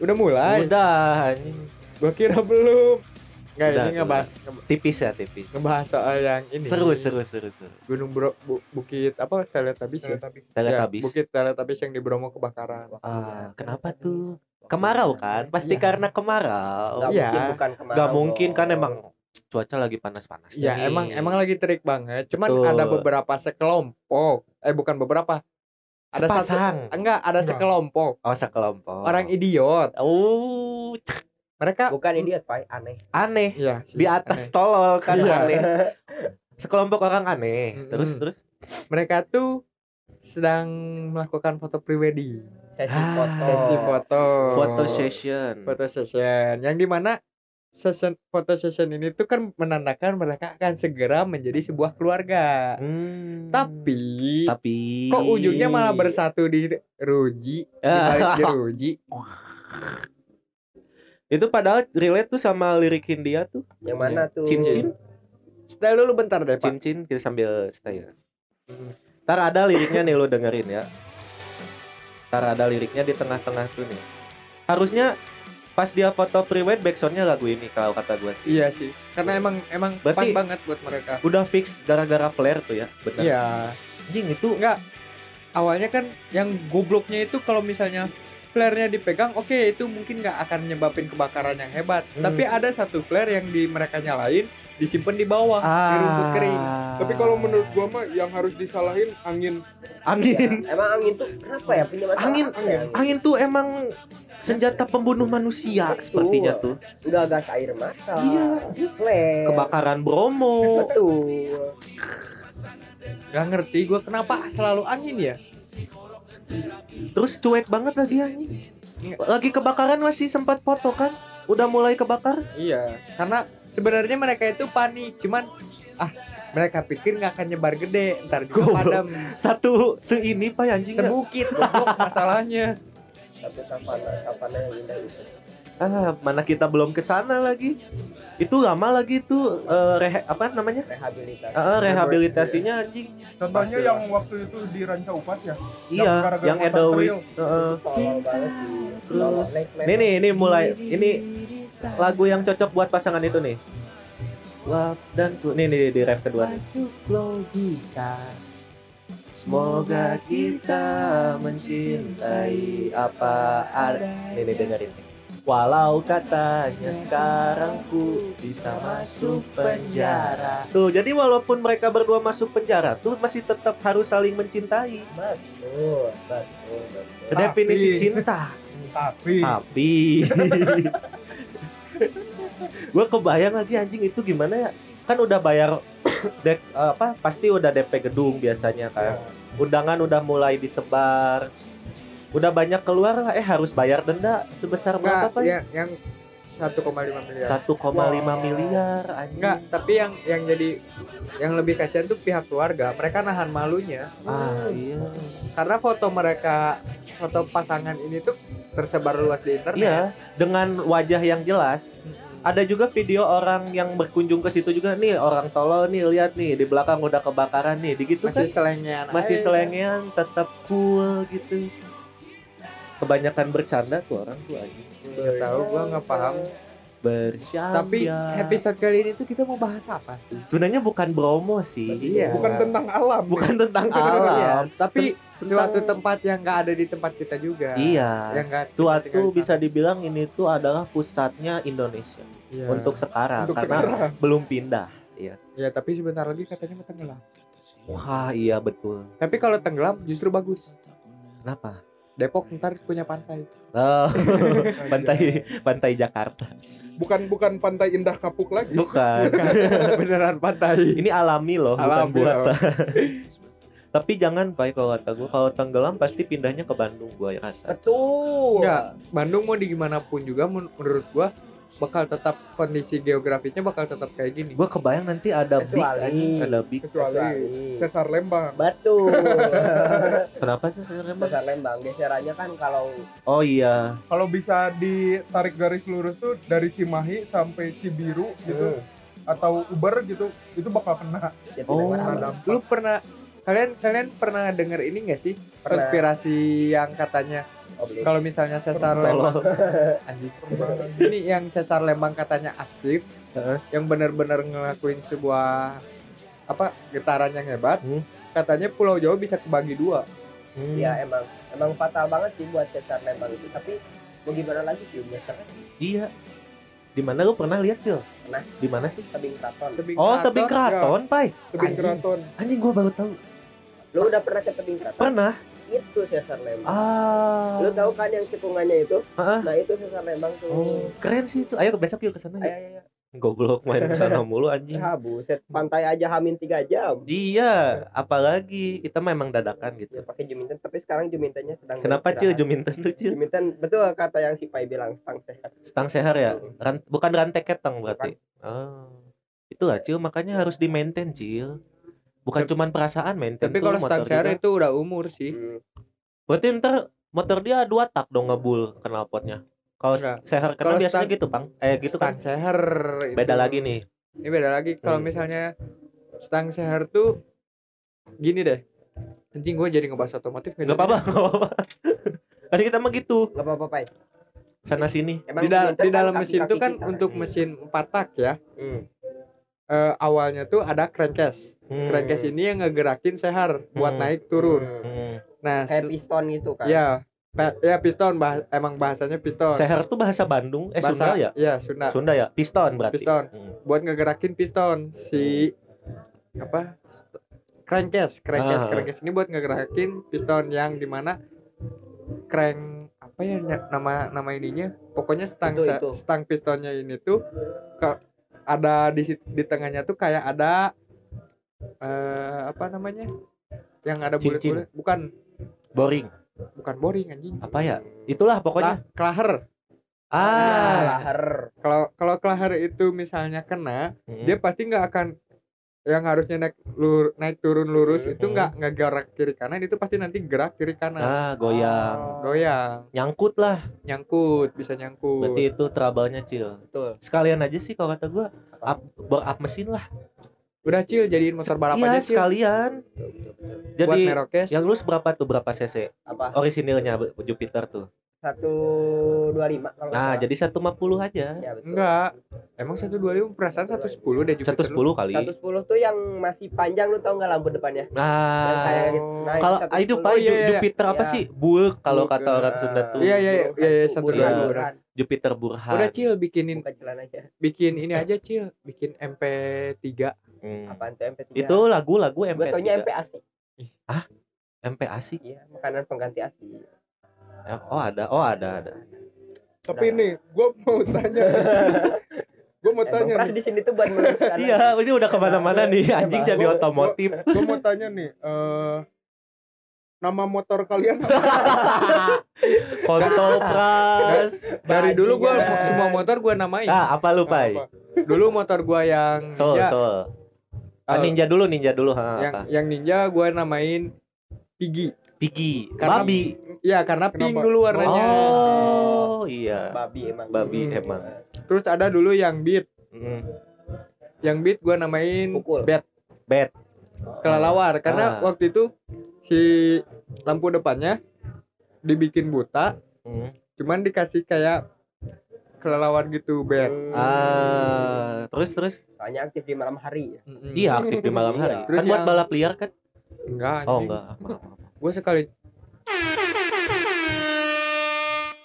Udah mulai. Udah, anjing. Gua kira belum. Enggak, Udah, ini ngebahas nge- tipis ya tipis. ngebahas soal yang ini. Seru, seru, seru, seru. Gunung Bro, Bu- Bukit apa Teletabis ya? Teletabis. Ya, Bukit Teletabis yang di Bromo kebakaran. Ah, kenapa tuh? Kemarau kan? Pasti Iya. karena kemarau. Nggak Iya. mungkin bukan kemarau Gak mungkin kan emang cuaca lagi panas-panas. Ya, emang emang lagi terik banget. Cuman Betul. ada beberapa sekelompok. Eh, bukan beberapa. Ada Sepasang. satu enggak, ada sekelompok Oh, sekelompok. orang idiot. Oh, Mereka bukan idiot pak aneh aneh. Sih, Di atas aneh. tolol kan Iya. aneh. Sekelompok orang aneh. Mm-mm. Terus terus. Mereka tuh sedang melakukan foto prewedding, sesi Ah. foto sesi foto. Foto session. foto session yang di mana session foto session ini tuh kan menandakan mereka akan segera menjadi sebuah keluarga Hmm. tapi tapi kok ujungnya malah bersatu di ruji di balik jeruji Itu padahal relate tuh sama lirik Hindia tuh. yang mana tuh Cincin. stay dulu bentar deh pak Cincin kita sambil stay ya. Hmm. Ntar ada liriknya nih lo dengerin ya. Ntar ada liriknya di tengah-tengah tuh nih. Harusnya pas dia foto prewed backsoundnya lagu ini kalau kata gue sih. iya sih karena emang emang Berarti- pas banget buat mereka Udah fix gara-gara flare tuh ya. Benar. iya Anjing itu enggak awalnya kan yang gobloknya itu kalau misalnya flare-nya dipegang oke itu mungkin nggak akan nyebabin kebakaran yang hebat Hmm. tapi ada satu flare yang di mereka nyalain disimpan di bawah di rumput kering Tapi kalau menurut gua mah yang harus disalahin angin. angin emang angin tuh kenapa ya punya masalah Angin. apa ya? angin tuh emang senjata pembunuh manusia Betul. sepertinya tuh. udah gas air mata Iya. flare Kebakaran Bromo. betul Gak ngerti gue kenapa selalu angin ya Terus cuek banget lagi anjing. Lagi kebakaran masih sempat foto kan? Udah mulai kebakar? Iya Karena sebenarnya mereka itu panik Cuman Ah mereka pikir nggak akan nyebar gede Ntar juga padam Satu seini pak anjing. Sebukit masalahnya tapi yang indah itu Ah, mana kita belum ke sana lagi. Itu lama lagi tuh eh, rehe- apa namanya? rehabilitasi Eh, rehabilitasinya anjing. Contohnya Pasti yang waktu itu di Ranca Upas ya. Iya, yang motor Edelweiss. banget sih Terus next. Nih nih ini mulai ini lagu yang cocok buat pasangan itu nih. Wah, dan tuh nih nih di ref kedua nih. Semoga kita mencintai apa ada. Nih nih dengerin nih. Walau katanya sekarang ku bisa masuk penjara. Tuh, jadi walaupun mereka berdua masuk penjara tuh masih tetap harus saling mencintai. betul betul betul Definisi Tapi- cinta. Tapi Tapi gue kebayang lagi anjing itu gimana ya? Kan udah bayar dek apa pasti udah DP gedung biasanya kan. Undangan udah mulai disebar. Udah banyak keluar lah eh harus bayar denda sebesar berapa Enggak Pak? yang, yang 1,5 miliar 1,5 miliar anjing. Enggak tapi yang yang jadi Yang lebih kasihan tuh pihak keluarga Mereka nahan malunya Ah iya. Karena foto mereka Foto pasangan ini tuh tersebar luas di internet Iya, dengan wajah yang jelas. Ada juga video orang yang berkunjung ke situ juga nih orang tolol nih lihat nih di belakang udah kebakaran nih, gitu Masih kan selengean masih selengean tetap cool gitu. Kebanyakan bercanda tuh orang tuh aja. Nggak tahu gua nggak paham Bersyam Tapi episode kali ini tuh kita mau bahas apa sih? sebenarnya bukan bromo sih. Iya. Bukan tentang alam. Bukan tentang Iya, alam. tapi Tentang- suatu tempat yang nggak ada di tempat kita juga. Iya, Yang nggak kita suatu bisa dibilang ini tuh adalah pusatnya Indonesia Iya. untuk sekarang Untuk karena sekarang. belum pindah. Iya. Ya tapi sebentar lagi katanya mau tenggelam. Wah, iya betul. Tapi kalau tenggelam justru bagus. Kenapa? Depok ntar punya pantai. Oh, pantai pantai Jakarta. Bukan bukan pantai indah kapuk lagi. Bukan. Beneran pantai. Ini alami loh, bukan Alami buatan. Tapi jangan Pak kalau kata gue kalau tenggelam pasti pindahnya ke Bandung gua rasa. Betul. Enggak, Bandung mau di gimana pun juga men- menurut gua bakal tetap kondisi geografisnya bakal tetap kayak gini. Gua kebayang nanti ada big Kecuali- anjing, ada big. Kecuali Kecuali. Sesar Lembang. Betul. Kenapa sih Lembang? Besar Lembang geserannya kan kalau Oh iya. Kalau bisa ditarik garis lurus tuh dari Cimahi sampai Cibiru gitu hmm, atau Uber gitu itu bakal kena. jadi Oh. Lu pernah kalian kalian pernah denger ini gak sih Pernah. konspirasi yang katanya Oh, kalau misalnya sesar. Lembang anjing ini yang sesar Lembang katanya aktif Heeh. yang benar-benar ngelakuin sebuah apa getaran yang hebat Hmm. katanya Pulau Jawa bisa kebagi dua Hmm. Ya emang emang fatal banget sih buat sesar Lembang itu tapi mau gimana lagi sih gesernya Iya. Di mana lu pernah lihat, Cil? Pernah. Di mana sih? tebing keraton. Tebing Oh, tebing keraton, Pai. Tebing Anjing. keraton. Anjing gua baru tahu. Lu udah pernah ke tebing keraton? Pernah. Itu sesar Lembang. Ah. Lu tahu kan yang cekungannya itu? Heeh. Nah, itu sesar Lembang tuh. Oh, keren sih itu. Ayo besok yuk ke sana. Ayo, ayo, ayo. Goblok main ke sana mulu anjing. Ah, buset. Pantai aja hamin 3 jam. Iya, apalagi kita memang dadakan Ya, gitu. pakai Juminten, tapi sekarang Jumintennya sedang Kenapa Cil beristirahat. Juminten lu Cil? Juminten betul kata yang si Pai bilang stang sehat. Stang seher ya? Ran- bukan rantai ketang berarti. Oh. Itu lah Cil makanya harus di maintain Cil. Bukan cuman perasaan maintain tapi tuh kalau motor stang share juga. itu udah umur sih Hmm. Berarti ntar motor dia dua tak dong ngebul knalpotnya. Kalau seher kan Kalau biasanya stang- gitu, Bang. Eh gitu kan. stang seher itu. Beda lagi nih. ini beda lagi kalau Hmm. misalnya stang seher tuh gini deh anjing gue jadi ngebahas otomotif Enggak apa-apa, enggak apa-apa. Kan kita mah gitu, Gak apa-apa, Pai. sana sini. Emang di, Juminten di dalam kan mesin tuh kan kita, untuk mesin empat tak ya Hmm. Eh, awalnya tuh ada crankcase Hmm. crankcase ini yang ngegerakin seher buat Hmm. naik turun Hmm. Hmm. nah Kayak piston gitu kan. ya pa- ya piston bah- emang bahasanya piston Seher tuh bahasa Bandung, eh Bahasa- Sunda ya? ya Sunda Sunda ya? Piston berarti. Piston. Hmm. buat ngegerakin piston si apa st- crankcase crankcase Ah. crankcase ini buat ngegerakin piston yang di mana crank apa ya nama nama ininya pokoknya stang Itu, itu. stang pistonnya ini tuh ke ada di di tengahnya tuh kayak ada eh apa namanya yang ada bulat-bulat bukan Boring. bukan boring anjing Apa ya? Itulah pokoknya. Lah, klaher Ah. lahar. kalau kalau klaher itu misalnya kena Hmm. dia pasti nggak akan yang harusnya naik lur, naik turun lurus Hmm. itu nggak nggak gerak kiri kanan itu pasti nanti gerak kiri kanan Ah, goyang. goyang Nyangkut lah. nyangkut bisa nyangkut Berarti itu trouble-nya, Cil. Betul. Sekalian aja sih kalau kata gua up, up mesin lah. udah cil jadiin motor balap iya, aja cil sekalian. Buat Jadi merokes yang lu berapa tuh? Berapa cc? Apa? Orisinilnya Jupiter tuh. 125 kalau Nah, jadi 150 aja. salah. ya, betul. enggak emang 125 perasaan 110 deh Jupiter 110 kali. 110 tuh yang masih panjang lu tau nggak lampu depannya? Nah, gitu. Nah, kalau itu ah, itu 110. Pak Oh, iya, Ju- iya. Jupiter apa Iya. sih? Bulk kalau kata orang Ah, Sunda tuh. Iya, iya, iya, iya, iya, hantu, satu dua dua. Jupiter Burhan. udah cil bikinin bikin ini aja cil bikin MP3 Hmm. Apaan tuh MP3? Itu lagu-lagu Gue taunya MP3. MP ASI. MP ASI. Iya, makanan pengganti ASI. Eh, Oh, ada. Oh, ada, ada. Tapi ini gue mau tanya. gue mau tanya pras nih. di sini tuh buat meluruskan. Iya, ini udah ke mana-mana nih. Anjing jadi otomotif. Gue mau tanya nih. eh nama motor kalian apa? Kontol pras. dari dulu gua Bajingan. semua motor gua namain Ah, apa lu, Pai? Dulu motor gua yang Sol, ninja, sol. Ah, eh, ninja dulu, ninja dulu. Ha, yang apa? yang ninja gua namain Piggy Pigi, Karena- babi. ya karena pink Kenapa? dulu warnanya Oh, iya. Babi emang. Babi Hmm. emang. terus ada dulu yang beat Mm. yang beat gua namain Pukul. bet Bet. kelelawar karena Ah. waktu itu si lampu depannya dibikin buta Mm. cuman dikasih kayak kelelawar gitu bed Hmm. Ah, terus terus. Soalnya aktif di malam hari ya. Iya, aktif di malam hari. Terus kan buat yang- balap liar kan? enggak Oh, enggak. Maaf, maaf. Gue sekali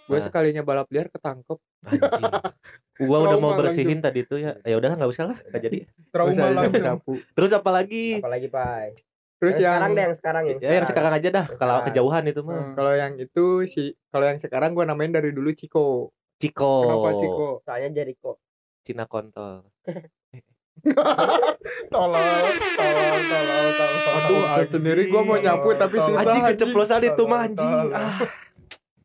gue Nah. sekalinya balap liar ketangkep Anjing. Gua udah mau bersihin tadi tuh ya. Ya udah nggak usah lah, nggak jadi. Trauma langsung. sapu Terus apa lagi? Apalagi Pai. terus yang yang sekarang deh yang sekarang yang Ya yang sekarang aja dah. Kalau Sekarang. kejauhan itu mah. Hmm. kalau yang itu si kalau yang sekarang gue namain dari dulu Ciko Ciko. Kenapa Ciko? Soalnya Jericho. Cina kontol. Tolong, tolong, tolong, tolong. Aduh, anjing. sendiri gue mau nyapu tapi Tolong. susah Anjing anjing. keceplosan itu mah Tolong, anjing. tolong. Ah.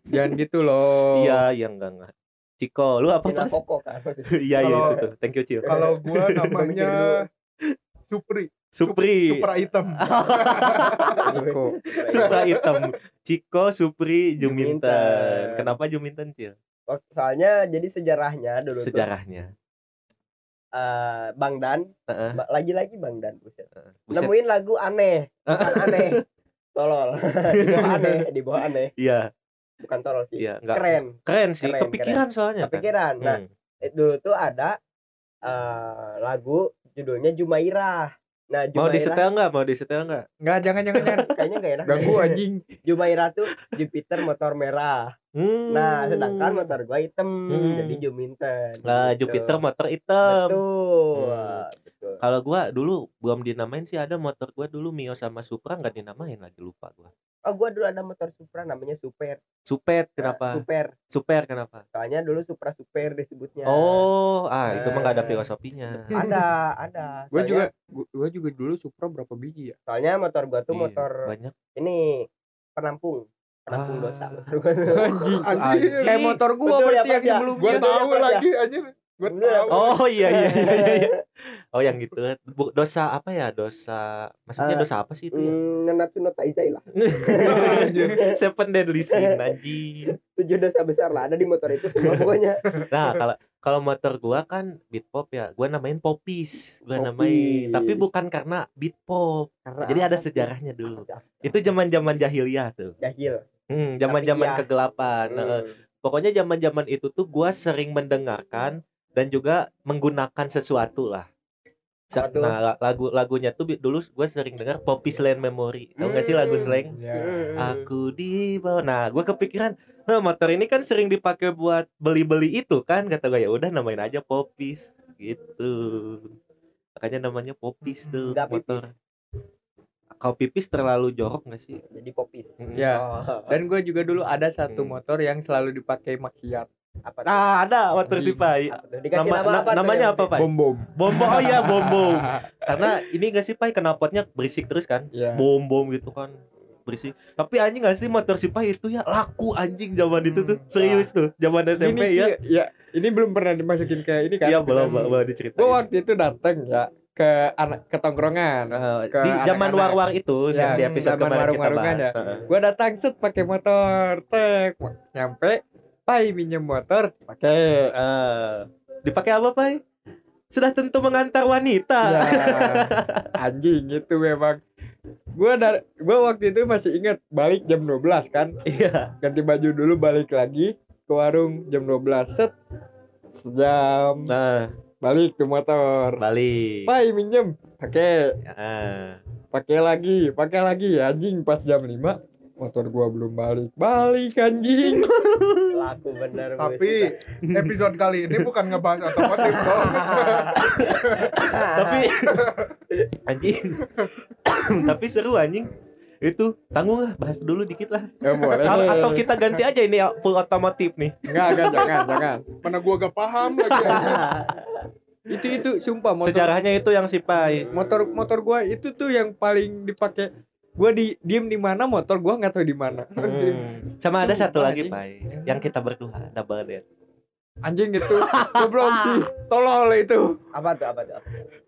jangan gitu loh Iya, iya enggak enggak. Ciko, lu apa Cina pas? Koko kan. Iya, iya Kalau- itu tuh. Thank you, Cil. Kalau gua namanya Supri, Supri. Supra hitam. Ciko Supra hitam. Ciko, Supri, Juminten. Juminten. Kenapa Juminten, Cil? Oh, Soalnya jadi sejarahnya dulu tuh Eh, Bang Dan Heeh. ba- lagi-lagi Bang Dan buset. Buset. Nemuin lagu aneh, bukan aneh. Tolol. di bawah aneh, di bawah aneh. Iya, Bukan tolol sih. iya, enggak. Keren. Keren sih, Keren, kepikiran soalnya. kan. Kepikiran. Nah, Hmm. dulu tuh ada eh, lagu judulnya Jumairah. Nah, Mau Jumairah disetel enggak? Mau disetel enggak? nggak jangan jangan jangan kayaknya gak enak. ganggu anjing Jumairah tuh Jupiter motor merah. Hmm. Nah, sedangkan motor gua hitam, Hmm. jadi Juminten. Nah, Gitu. Jupiter motor hitam. Betul. Hmm. Betul. Kalau gua dulu belum dinamain sih ada motor gua dulu Mio sama Supra nggak dinamain lagi lupa gua. Oh, gua dulu ada motor Supra namanya Super. Supet Nah, kenapa? Super. Super kenapa? Soalnya dulu Supra Super disebutnya. Oh, ah itu mah nggak ada Eh. filosofinya. Ada, ada. Soalnya- juga gue juga dulu Supra berapa biji ya Soalnya motor gua tuh Iya, motor banyak. ini penampung. Penampung Ah. dosa motor gua. tuh. anjing Anjing. kayak motor gua Betul ya, berarti yang ya? sebelumnya Gua Bener, tahu ya? lagi anjir. Gua Bener, tahu. Oh iya iya iya iya. iya. Oh yang gitu. Bu- Dosa apa ya? Dosa maksudnya Ah, dosa apa sih itu ya? Hmm, Nanatsu no Taizai lah. Anjir. Seven Deadly Sin anjing. Tujuh dosa besar lah ada di motor itu semua pokoknya. Nah, kalau kalau motor gua kan beat pop ya, gua namain popis. Gua Popis. namain, tapi bukan karena beat pop. Karena Jadi ada sejarahnya dulu. Apa? Itu zaman-zaman jahiliyah tuh. Jahil. Hmm, zaman-zaman iya. kegelapan. Nah, Hmm. pokoknya zaman-zaman itu tuh gua sering mendengarkan dan juga menggunakan sesuatu lah. Nah, la- lagu-lagunya tuh dulu gue sering dengar Poppy Slang Memory. Tahu gak sih lagu Hmm. slang? ya Hmm. Aku di bawah. Nah, gue kepikiran, "Hah, motor ini kan sering dipakai buat beli-beli itu kan?" Kata gue, "Ya udah namain aja Popis." Gitu. Makanya namanya Popis tuh Nggak pipis. Kalau pipis terlalu jorok gak sih? Jadi popis. Mm. ya Oh. dan gue juga dulu ada satu Hmm. motor yang selalu dipakai maksiat Apa tuh? Nah, ada motor Anjing. si Pai. Apa tuh? Dikasih Nama, nama na- apa namanya apa, Pai? bom bom Bom bom. Oh iya, bom bom. Karena ini gak sih Pai knalpotnya berisik terus kan? ya Bom bom gitu kan. Berisik. Tapi anjing gak sih motor si Pai itu ya laku anjing zaman itu tuh. Hmm. Serius tuh. Zaman SMP Ini, ya. Ci, ya ini belum pernah dimasukin ke ini kan Iya, belum belum diceritain. gue waktu itu dateng ya ke ke tongkrongan Eh, ke di zaman war-war itu Ya, yang di episode kemarin kita warung-warungan bahas. gue datang set pakai motor tek nyampe pai minjem motor pakai Eh, dipakai apa, Pai? Sudah tentu mengantar wanita. ya anjing itu memang gue dari gue waktu itu masih ingat balik jam 12 kan Iya. ganti baju dulu balik lagi ke warung jam 12 set sejam Nah, balik tuh motor balik. pai minjem pakai Ah. pakai lagi pakai lagi anjing pas jam 5 motor gua belum balik balik anjing Laku bener. Tapi episode kali ini bukan ngebahas otomotif dong. Tapi anjing. Tapi seru anjing. Itu tanggung lah, bahas dulu dikit lah. ya boleh A- Atau kita ganti aja ini full otomotif nih. enggak enggak jangan jangan Mana gua gak paham lagi. itu itu sumpah motor Sejarahnya itu yang si Pai. motor motor gua itu tuh yang paling dipakai gua di diem di mana motor gua nggak tahu di mana Hmm. Sama ada Sumpah, satu lagi. Pai. Yang kita berdua double date. anjing itu goblok sih tolol itu apa tuh? Apa tuh?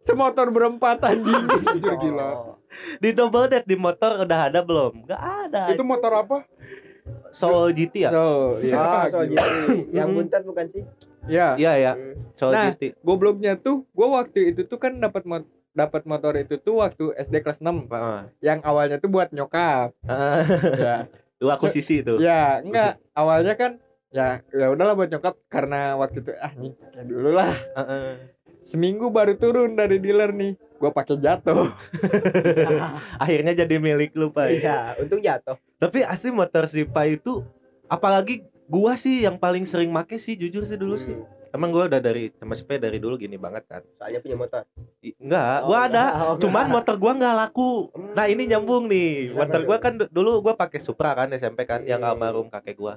Semotor berempat anjing Anjir gila. Di double date di motor udah ada belum? Gak ada. Itu motor apa? Soul GT ya? so ya Ah, so gila. gitu. Yang buntat bukan sih? ya Iya ya, Hmm. Soul Nah. GT. gobloknya tuh gua waktu itu tuh kan dapat mot dapat motor itu tuh waktu SD kelas 6 Heeh. yang awalnya tuh buat nyokap Heeh. ya Lu akuisisi itu. ya enggak awalnya kan ya ya udahlah buat nyokap karena waktu itu ah nih ya dulu lah Heeh. Seminggu baru turun dari dealer nih. Gue pakai jatuh. Akhirnya jadi milik lu pak. Iya, untung jatuh. tapi asli motor si Pai itu apalagi gua sih yang paling sering make sih jujur sih dulu sih. Emang gua udah dari sama Pai dari dulu gini banget kan. Soalnya punya motor. I- enggak Oh, gua ada oh, cuman enggak. motor gua nggak laku. Nah ini nyambung nih. Motor gua kan dulu gua pakai Supra kan SMP kan yang Hmm. almarhum kakek gua.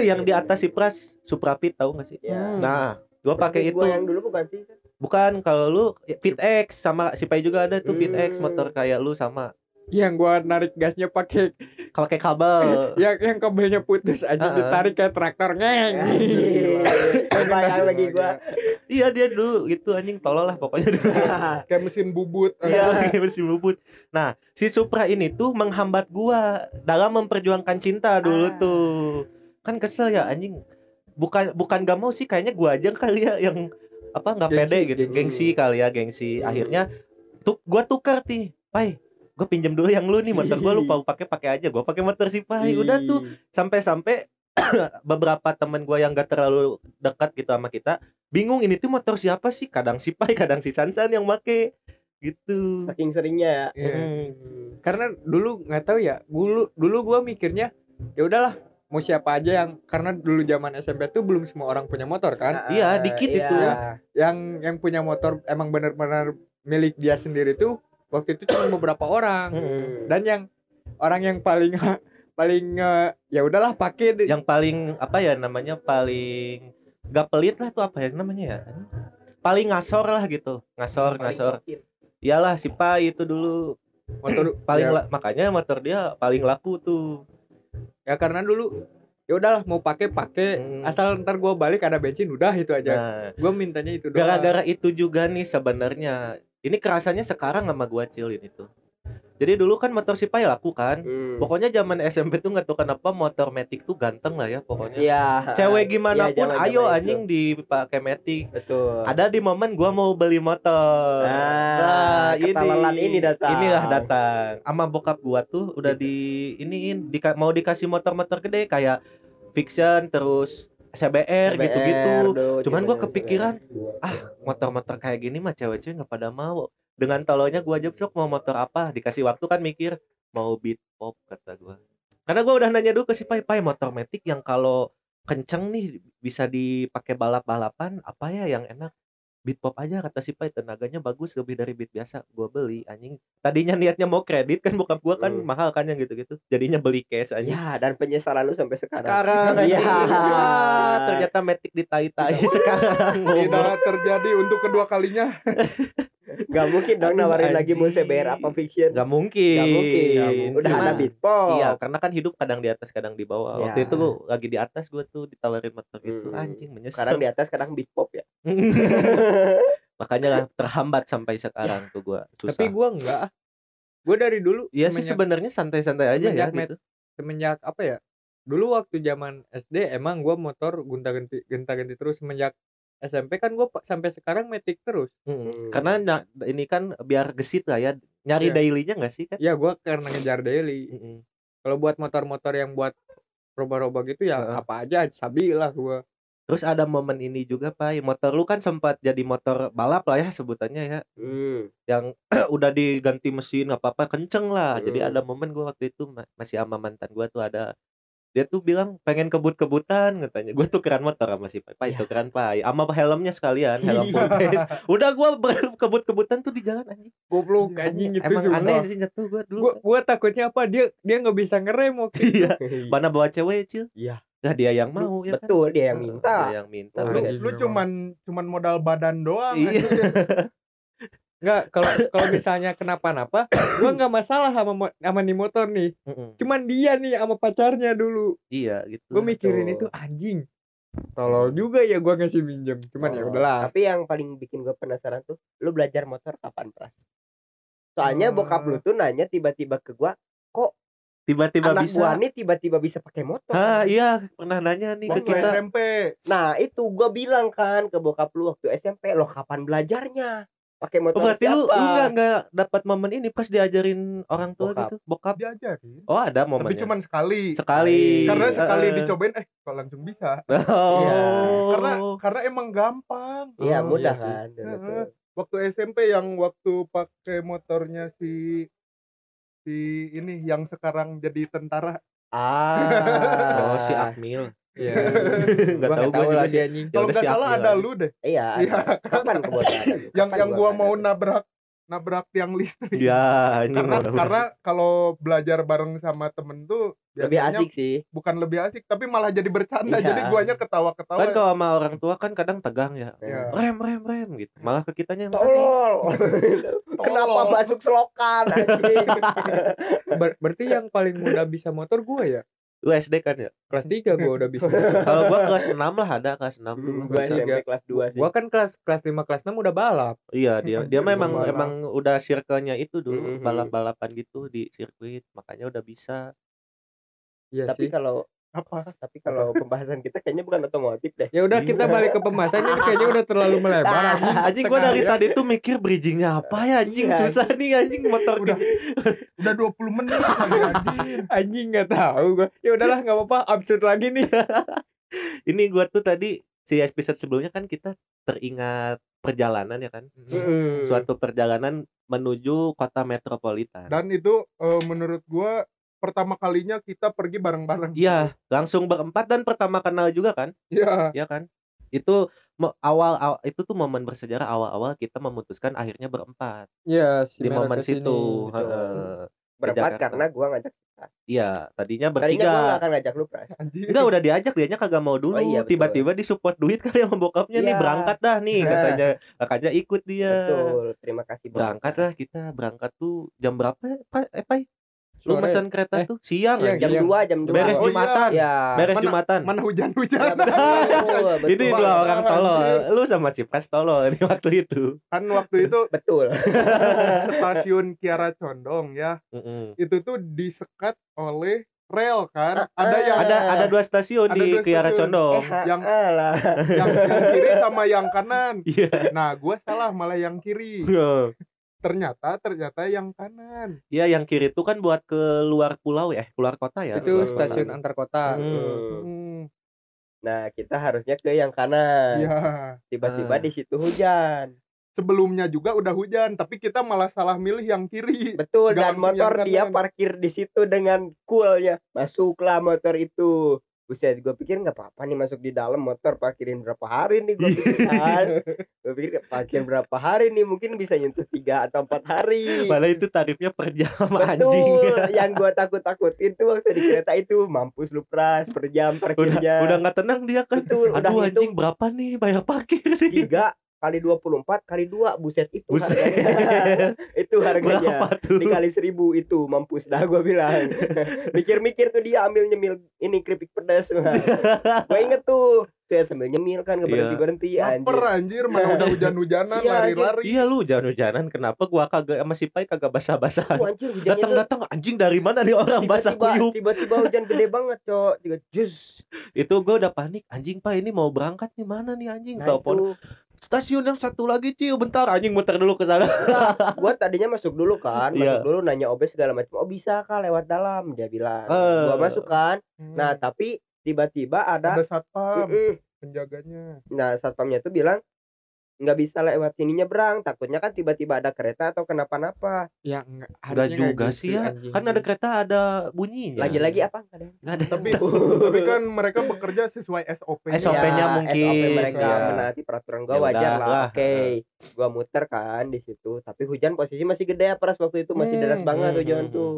Yang di atas si Pras Supra Fit tahu nggak sih? Ya. nah gua pakai itu Gua yang dulu bukan sih. bukan kalau lu ya, Fit X sama si Pai juga ada tuh Fit X Hmm. motor kayak lu sama yang gue narik gasnya pakai kalau kayak kabel yang yang kabelnya putus aja Heeh. ditarik kayak traktor ngeng. Bayang lagi gua. iya dia dulu gitu anjing tolol lah pokoknya dulu kayak mesin bubut Iya, kayak mesin bubut. Nah, si Supra ini tuh menghambat gua dalam memperjuangkan cinta dulu Ah. tuh. Kan kesel ya anjing. Bukan bukan gak mau sih kayaknya gua aja kali ya yang apa nggak pede gitu. gengsi. Gengsi. kali ya, gengsi. Hmm. Akhirnya tuh gua tukar nih. Pai, gua pinjam dulu yang lu nih motor gua lupa pakai pakai aja. Gua pakai motor si Pai. Udah tuh sampai-sampai beberapa temen gua yang gak terlalu dekat gitu sama kita bingung ini tuh motor siapa sih kadang si Pai kadang si Sansan yang make gitu Saking seringnya ya. Iya. Hmm. karena dulu nggak tahu ya dulu dulu gue mikirnya ya udahlah mau siapa aja yang karena dulu zaman SMP tuh belum semua orang punya motor kan? Iya, Ah, dikit iya. itu. yang yang punya motor emang benar-benar milik dia sendiri tuh waktu itu cuma beberapa orang. Mm-mm. dan yang orang yang paling paling eh, ya udahlah pakai yang paling apa ya namanya paling gak pelit lah tuh apa ya namanya ya? Paling ngasor lah gitu. Ngasor Paling ngasor. iyalah si Pai itu dulu. Motor paling ya, la- makanya motor dia paling laku tuh ya karena dulu ya udahlah mau pakai pakai Hmm. asal ntar gua balik ada bensin udah itu aja. Nah. Gue mintanya itu gara-gara itu juga nih sebenarnya. Ini kerasanya sekarang sama gua cil ini tuh jadi dulu kan motor si Pai laku kan Hmm. pokoknya zaman SMP tuh nggak tahu kenapa motor Matic tuh ganteng lah ya pokoknya Iya. cewek gimana Iya, pun ayo itu. anjing dipakai Matic Betul. ada di momen gua mau beli motor. Nah, ketalalan ini datang. Inilah datang. Sama bokap gua tuh udah di iniin di, mau dikasih motor-motor gede kayak Fiction terus CBR, gitu-gitu. Cuman gua kepikiran, ah motor-motor kayak gini mah cewek-cewek nggak pada mau. Dengan tolonya gua aja sok mau motor apa, dikasih waktu kan mikir mau beat pop kata gua. Karena gua udah nanya dulu ke si Pai, Pai motor Matic yang kalau kenceng nih bisa dipakai balap-balapan apa ya yang enak? Beat pop aja kata si Pai tenaganya bagus lebih dari beat biasa. Gua beli anjing. Tadinya niatnya mau kredit kan bokap gua kan Hmm. mahal kan yang gitu-gitu. Jadinya beli cash anjing. Ya, dan penyesalan lu sampai sekarang. Sekarang Iya. anjing. Wah, ternyata Matic ditai-tai sekarang. tidak terjadi untuk kedua kalinya Gak mungkin dong Aduh, nawarin lagi mau. CBR apa fiction. Gak mungkin. Gak mungkin. Nggak mungkin. Udah ada? Bitpop. Iya, karena kan hidup kadang di atas, kadang di bawah. Waktu Ya. itu gua lagi di atas gua tuh ditawarin motor itu Hmm. anjing menyesal. Sekarang di atas kadang Bitpop ya. Makanya lah terhambat sampai sekarang tuh gua. Susah. tapi gua enggak gue dari dulu Iya sih sebenarnya santai-santai aja ya semenjak met- gitu. semenjak apa ya dulu waktu zaman SD emang gua motor gonta-ganti gonta-ganti terus semenjak SMP kan gua pa- sampai sekarang metik terus Mm. Karena na- ini kan biar gesit lah ya. Nyari Iya. dailynya nggak sih kan? ya gua karena ngejar daily Mm-mm. kalau buat motor-motor yang buat roba-roba gitu ya Heeh. apa aja sabi lah gua Terus ada momen ini juga Pak, motor lu kan sempat jadi motor balap lah ya sebutannya ya. Hmm. Yang udah diganti mesin apa-apa kenceng lah. Jadi Hmm. ada momen gua waktu itu ma- masih sama mantan gua tuh ada dia tuh bilang pengen kebut-kebutan katanya. Gue tuh keren motor sama si Pai. Pai Ya. tuh keren Pai. Sama helmnya sekalian helm full face. Udah gue kebut-kebutan tuh di jalan anjing. Goblok anjing gitu emang sumpah. aneh sih tuh gue dulu. Gua gua takutnya apa dia dia nggak bisa ngerem waktu itu. Iya. Mana bawa cewek cil? Iya. lah dia yang mau ya kan? Betul dia yang minta. dia yang minta. Lu, Anjing lu cuman cuman modal badan doang Iya. anjing. nggak kalau kalau misalnya kenapa-napa gua nggak masalah sama sama nih motor nih Mm-mm. cuman dia nih sama pacarnya dulu iya gitu gue mikirin itu anjing tolol juga ya gua ngasih minjem cuman ya Oh, udahlah Tapi yang paling bikin gue penasaran tuh, lu belajar motor kapan pras? Soalnya Hmm. bokap lu tuh nanya tiba-tiba ke gua, tiba-tiba anak bisa gua nih tiba-tiba bisa pakai motor. ah iya pernah nanya nih ke waktu kita SMP Nah itu gua bilang kan ke bokap lu waktu SMP, lo kapan belajarnya? Pakai motor Oh, berarti lu siapa? lu nggak nggak dapat momen ini pas diajarin orang tua Bokap. gitu bokap diajarin oh ada tapi momennya cuma sekali sekali karena sekali Eh, dicobain eh kok langsung bisa oh Iya. karena karena emang gampang Iya Oh, mudah iya sih. kan. waktu SMP yang waktu pakai motornya si si ini yang sekarang jadi tentara Ah. oh si Akmil Iya. nggak Gua tahu gue juga lagi sih anjing. Ya kalau udah nggak si salah ada aja. lu deh Iya. Iya. Kapan kebodohan? yang Kapan yang gua mau nabrak nabrak tiang listrik ya anjing karena karena kalau belajar bareng sama temen tuh lebih asik sih. bukan lebih asik tapi malah jadi bercanda Iya. jadi guanya ketawa-ketawa kan kalau sama orang tua kan kadang tegang ya Iya. rem rem rem gitu malah ke kitanya yang Tolol. Kenapa Tolol. masuk selokan anjing? Ber- berarti yang paling muda bisa motor gue ya. Lu SD kan ya Kelas 3 gue udah bisa. kalau gua kelas 6 lah ada kelas 6 dulu Gua Bisa. SMP kelas 2 sih. Gua kan kelas kelas 5 kelas 6 udah balap. Iya dia dia memang balap. emang udah circle-nya itu dulu Mhm. balap-balapan gitu di sirkuit makanya udah bisa. Iya Tapi kalau apa tapi kalau pembahasan kita kayaknya bukan otomotif deh. Ya udah kita balik ke pembahasan ini kayaknya udah terlalu melebar anjing. Anjing gua dari tadi tuh mikir bridgingnya apa ya anjing Iya. susah nih anjing motor Udah. gini. udah 20 menit lagi anjing Anjing nggak tahu gua. Ya udahlah nggak apa-apa absurd lagi nih. Ini gua tuh tadi si episode sebelumnya kan kita teringat perjalanan ya kan. Mm. Suatu perjalanan menuju kota metropolitan. dan itu eh, menurut gua pertama kalinya kita pergi bareng-bareng Iya, langsung berempat dan pertama kenal juga kan? Iya. ya kan itu awal, awal itu tuh momen bersejarah awal-awal kita memutuskan akhirnya berempat Ya, si di momen ke sini. situ. Heeh. Berempat karena gua ngajak. iya tadinya Tadinya gua bertiga gak akan ngajak lu, Pras. enggak udah diajak dianya kagak mau dulu Oh iya, betul. tiba-tiba disupport duit kali sama bokapnya nih Iya. berangkat dah nih Nah. katanya kakaknya ikut dia Betul. Terima kasih berangkat lah kita berangkat tuh jam berapa Pak? eh Pai? Lu mesen kereta Eh, tuh siang. Jam 2, jam 2. beres Oh, iya. jumatan Ya. beres Mana- jumatan mana Ya, hujan-hujan betul, betul. ini dua orang tolol lu sama si Pras tolol nih waktu itu kan waktu itu Betul. stasiun Kiara Condong ya Mm-mm. itu tuh disekat oleh rel kan Ah, ada yang ada ada dua stasiun Ada di dua Kiara stasiun. Condong. Eh, Yang- alah. yang, yang kiri sama yang kanan Iya. nah gua salah malah yang kiri ternyata ternyata yang kanan Iya, yang kiri itu kan buat ke luar pulau ya, keluar kota ya. Itu Luar kota. stasiun antar kota. Hmm. hmm, Nah, kita harusnya ke yang kanan. ya Tiba-tiba Ah. di situ hujan. sebelumnya juga udah hujan tapi kita malah salah milih yang kiri Betul Nggak dan motor dia kanan. parkir di situ dengan coolnya. Masuklah motor itu. Buset, gue pikir nggak apa-apa nih masuk di dalam motor parkirin berapa hari nih gue pikir kan. gue pikir parkir berapa hari nih mungkin bisa nyentuh tiga atau empat hari. Malah itu tarifnya per jam anjing. Betul, yang gue takut-takutin tuh waktu di kereta itu mampus lu pras per jam Udah parkirnya. udah nggak tenang dia kan. Betul, udah Aduh hitung anjing berapa nih bayar parkir nih? tiga kali 24 kali dua buset itu Buset. harganya. Itu harganya. Berapa tuh? dikali seribu itu mampus dah gue bilang. Mikir-mikir tuh dia ambil nyemil ini keripik pedas. Gue inget tuh. Saya sambil nyemil kan gak Iya. berhenti berhenti Laper anjir mana udah hujan-hujanan Iya, lari-lari. Iya lu jangan-jangan kenapa gua kagak sama si Pai kagak basah-basah. Tuh, anjir hujannya tuh. Datang-datang anjing dari mana nih orang basah tiba-tiba kuyup. tiba-tiba hujan gede banget cok. Tiga jus. Itu gua udah panik anjing Pai ini mau berangkat nih mana nih anjing. nah Telepon itu stasiun yang satu lagi Ciu bentar anjing muter dulu ke sana. gue tadinya masuk dulu kan Iya. masuk dulu nanya obes segala macam oh bisa kah lewat dalam dia bilang Eh. gue masuk kan Hmm, nah tapi tiba-tiba ada ada satpam Mm-mm. penjaganya Nah satpamnya tuh bilang nggak bisa lewat sini nyebrang takutnya kan tiba-tiba ada kereta atau kenapa-napa Ya enggak Enggak juga gitu, sih ya. anjing. Kan ada kereta ada bunyinya. lagi-lagi apa nggak ada tapi tapi kan mereka bekerja sesuai SOP -nya. SOP-nya Ya, mungkin, SOP mereka ya. menaati peraturan gua Ya wajar lah lah. oke gua muter kan di situ tapi hujan posisi masih gede ya pras waktu itu masih Hmm, deras banget hmm, hujan hmm, tuh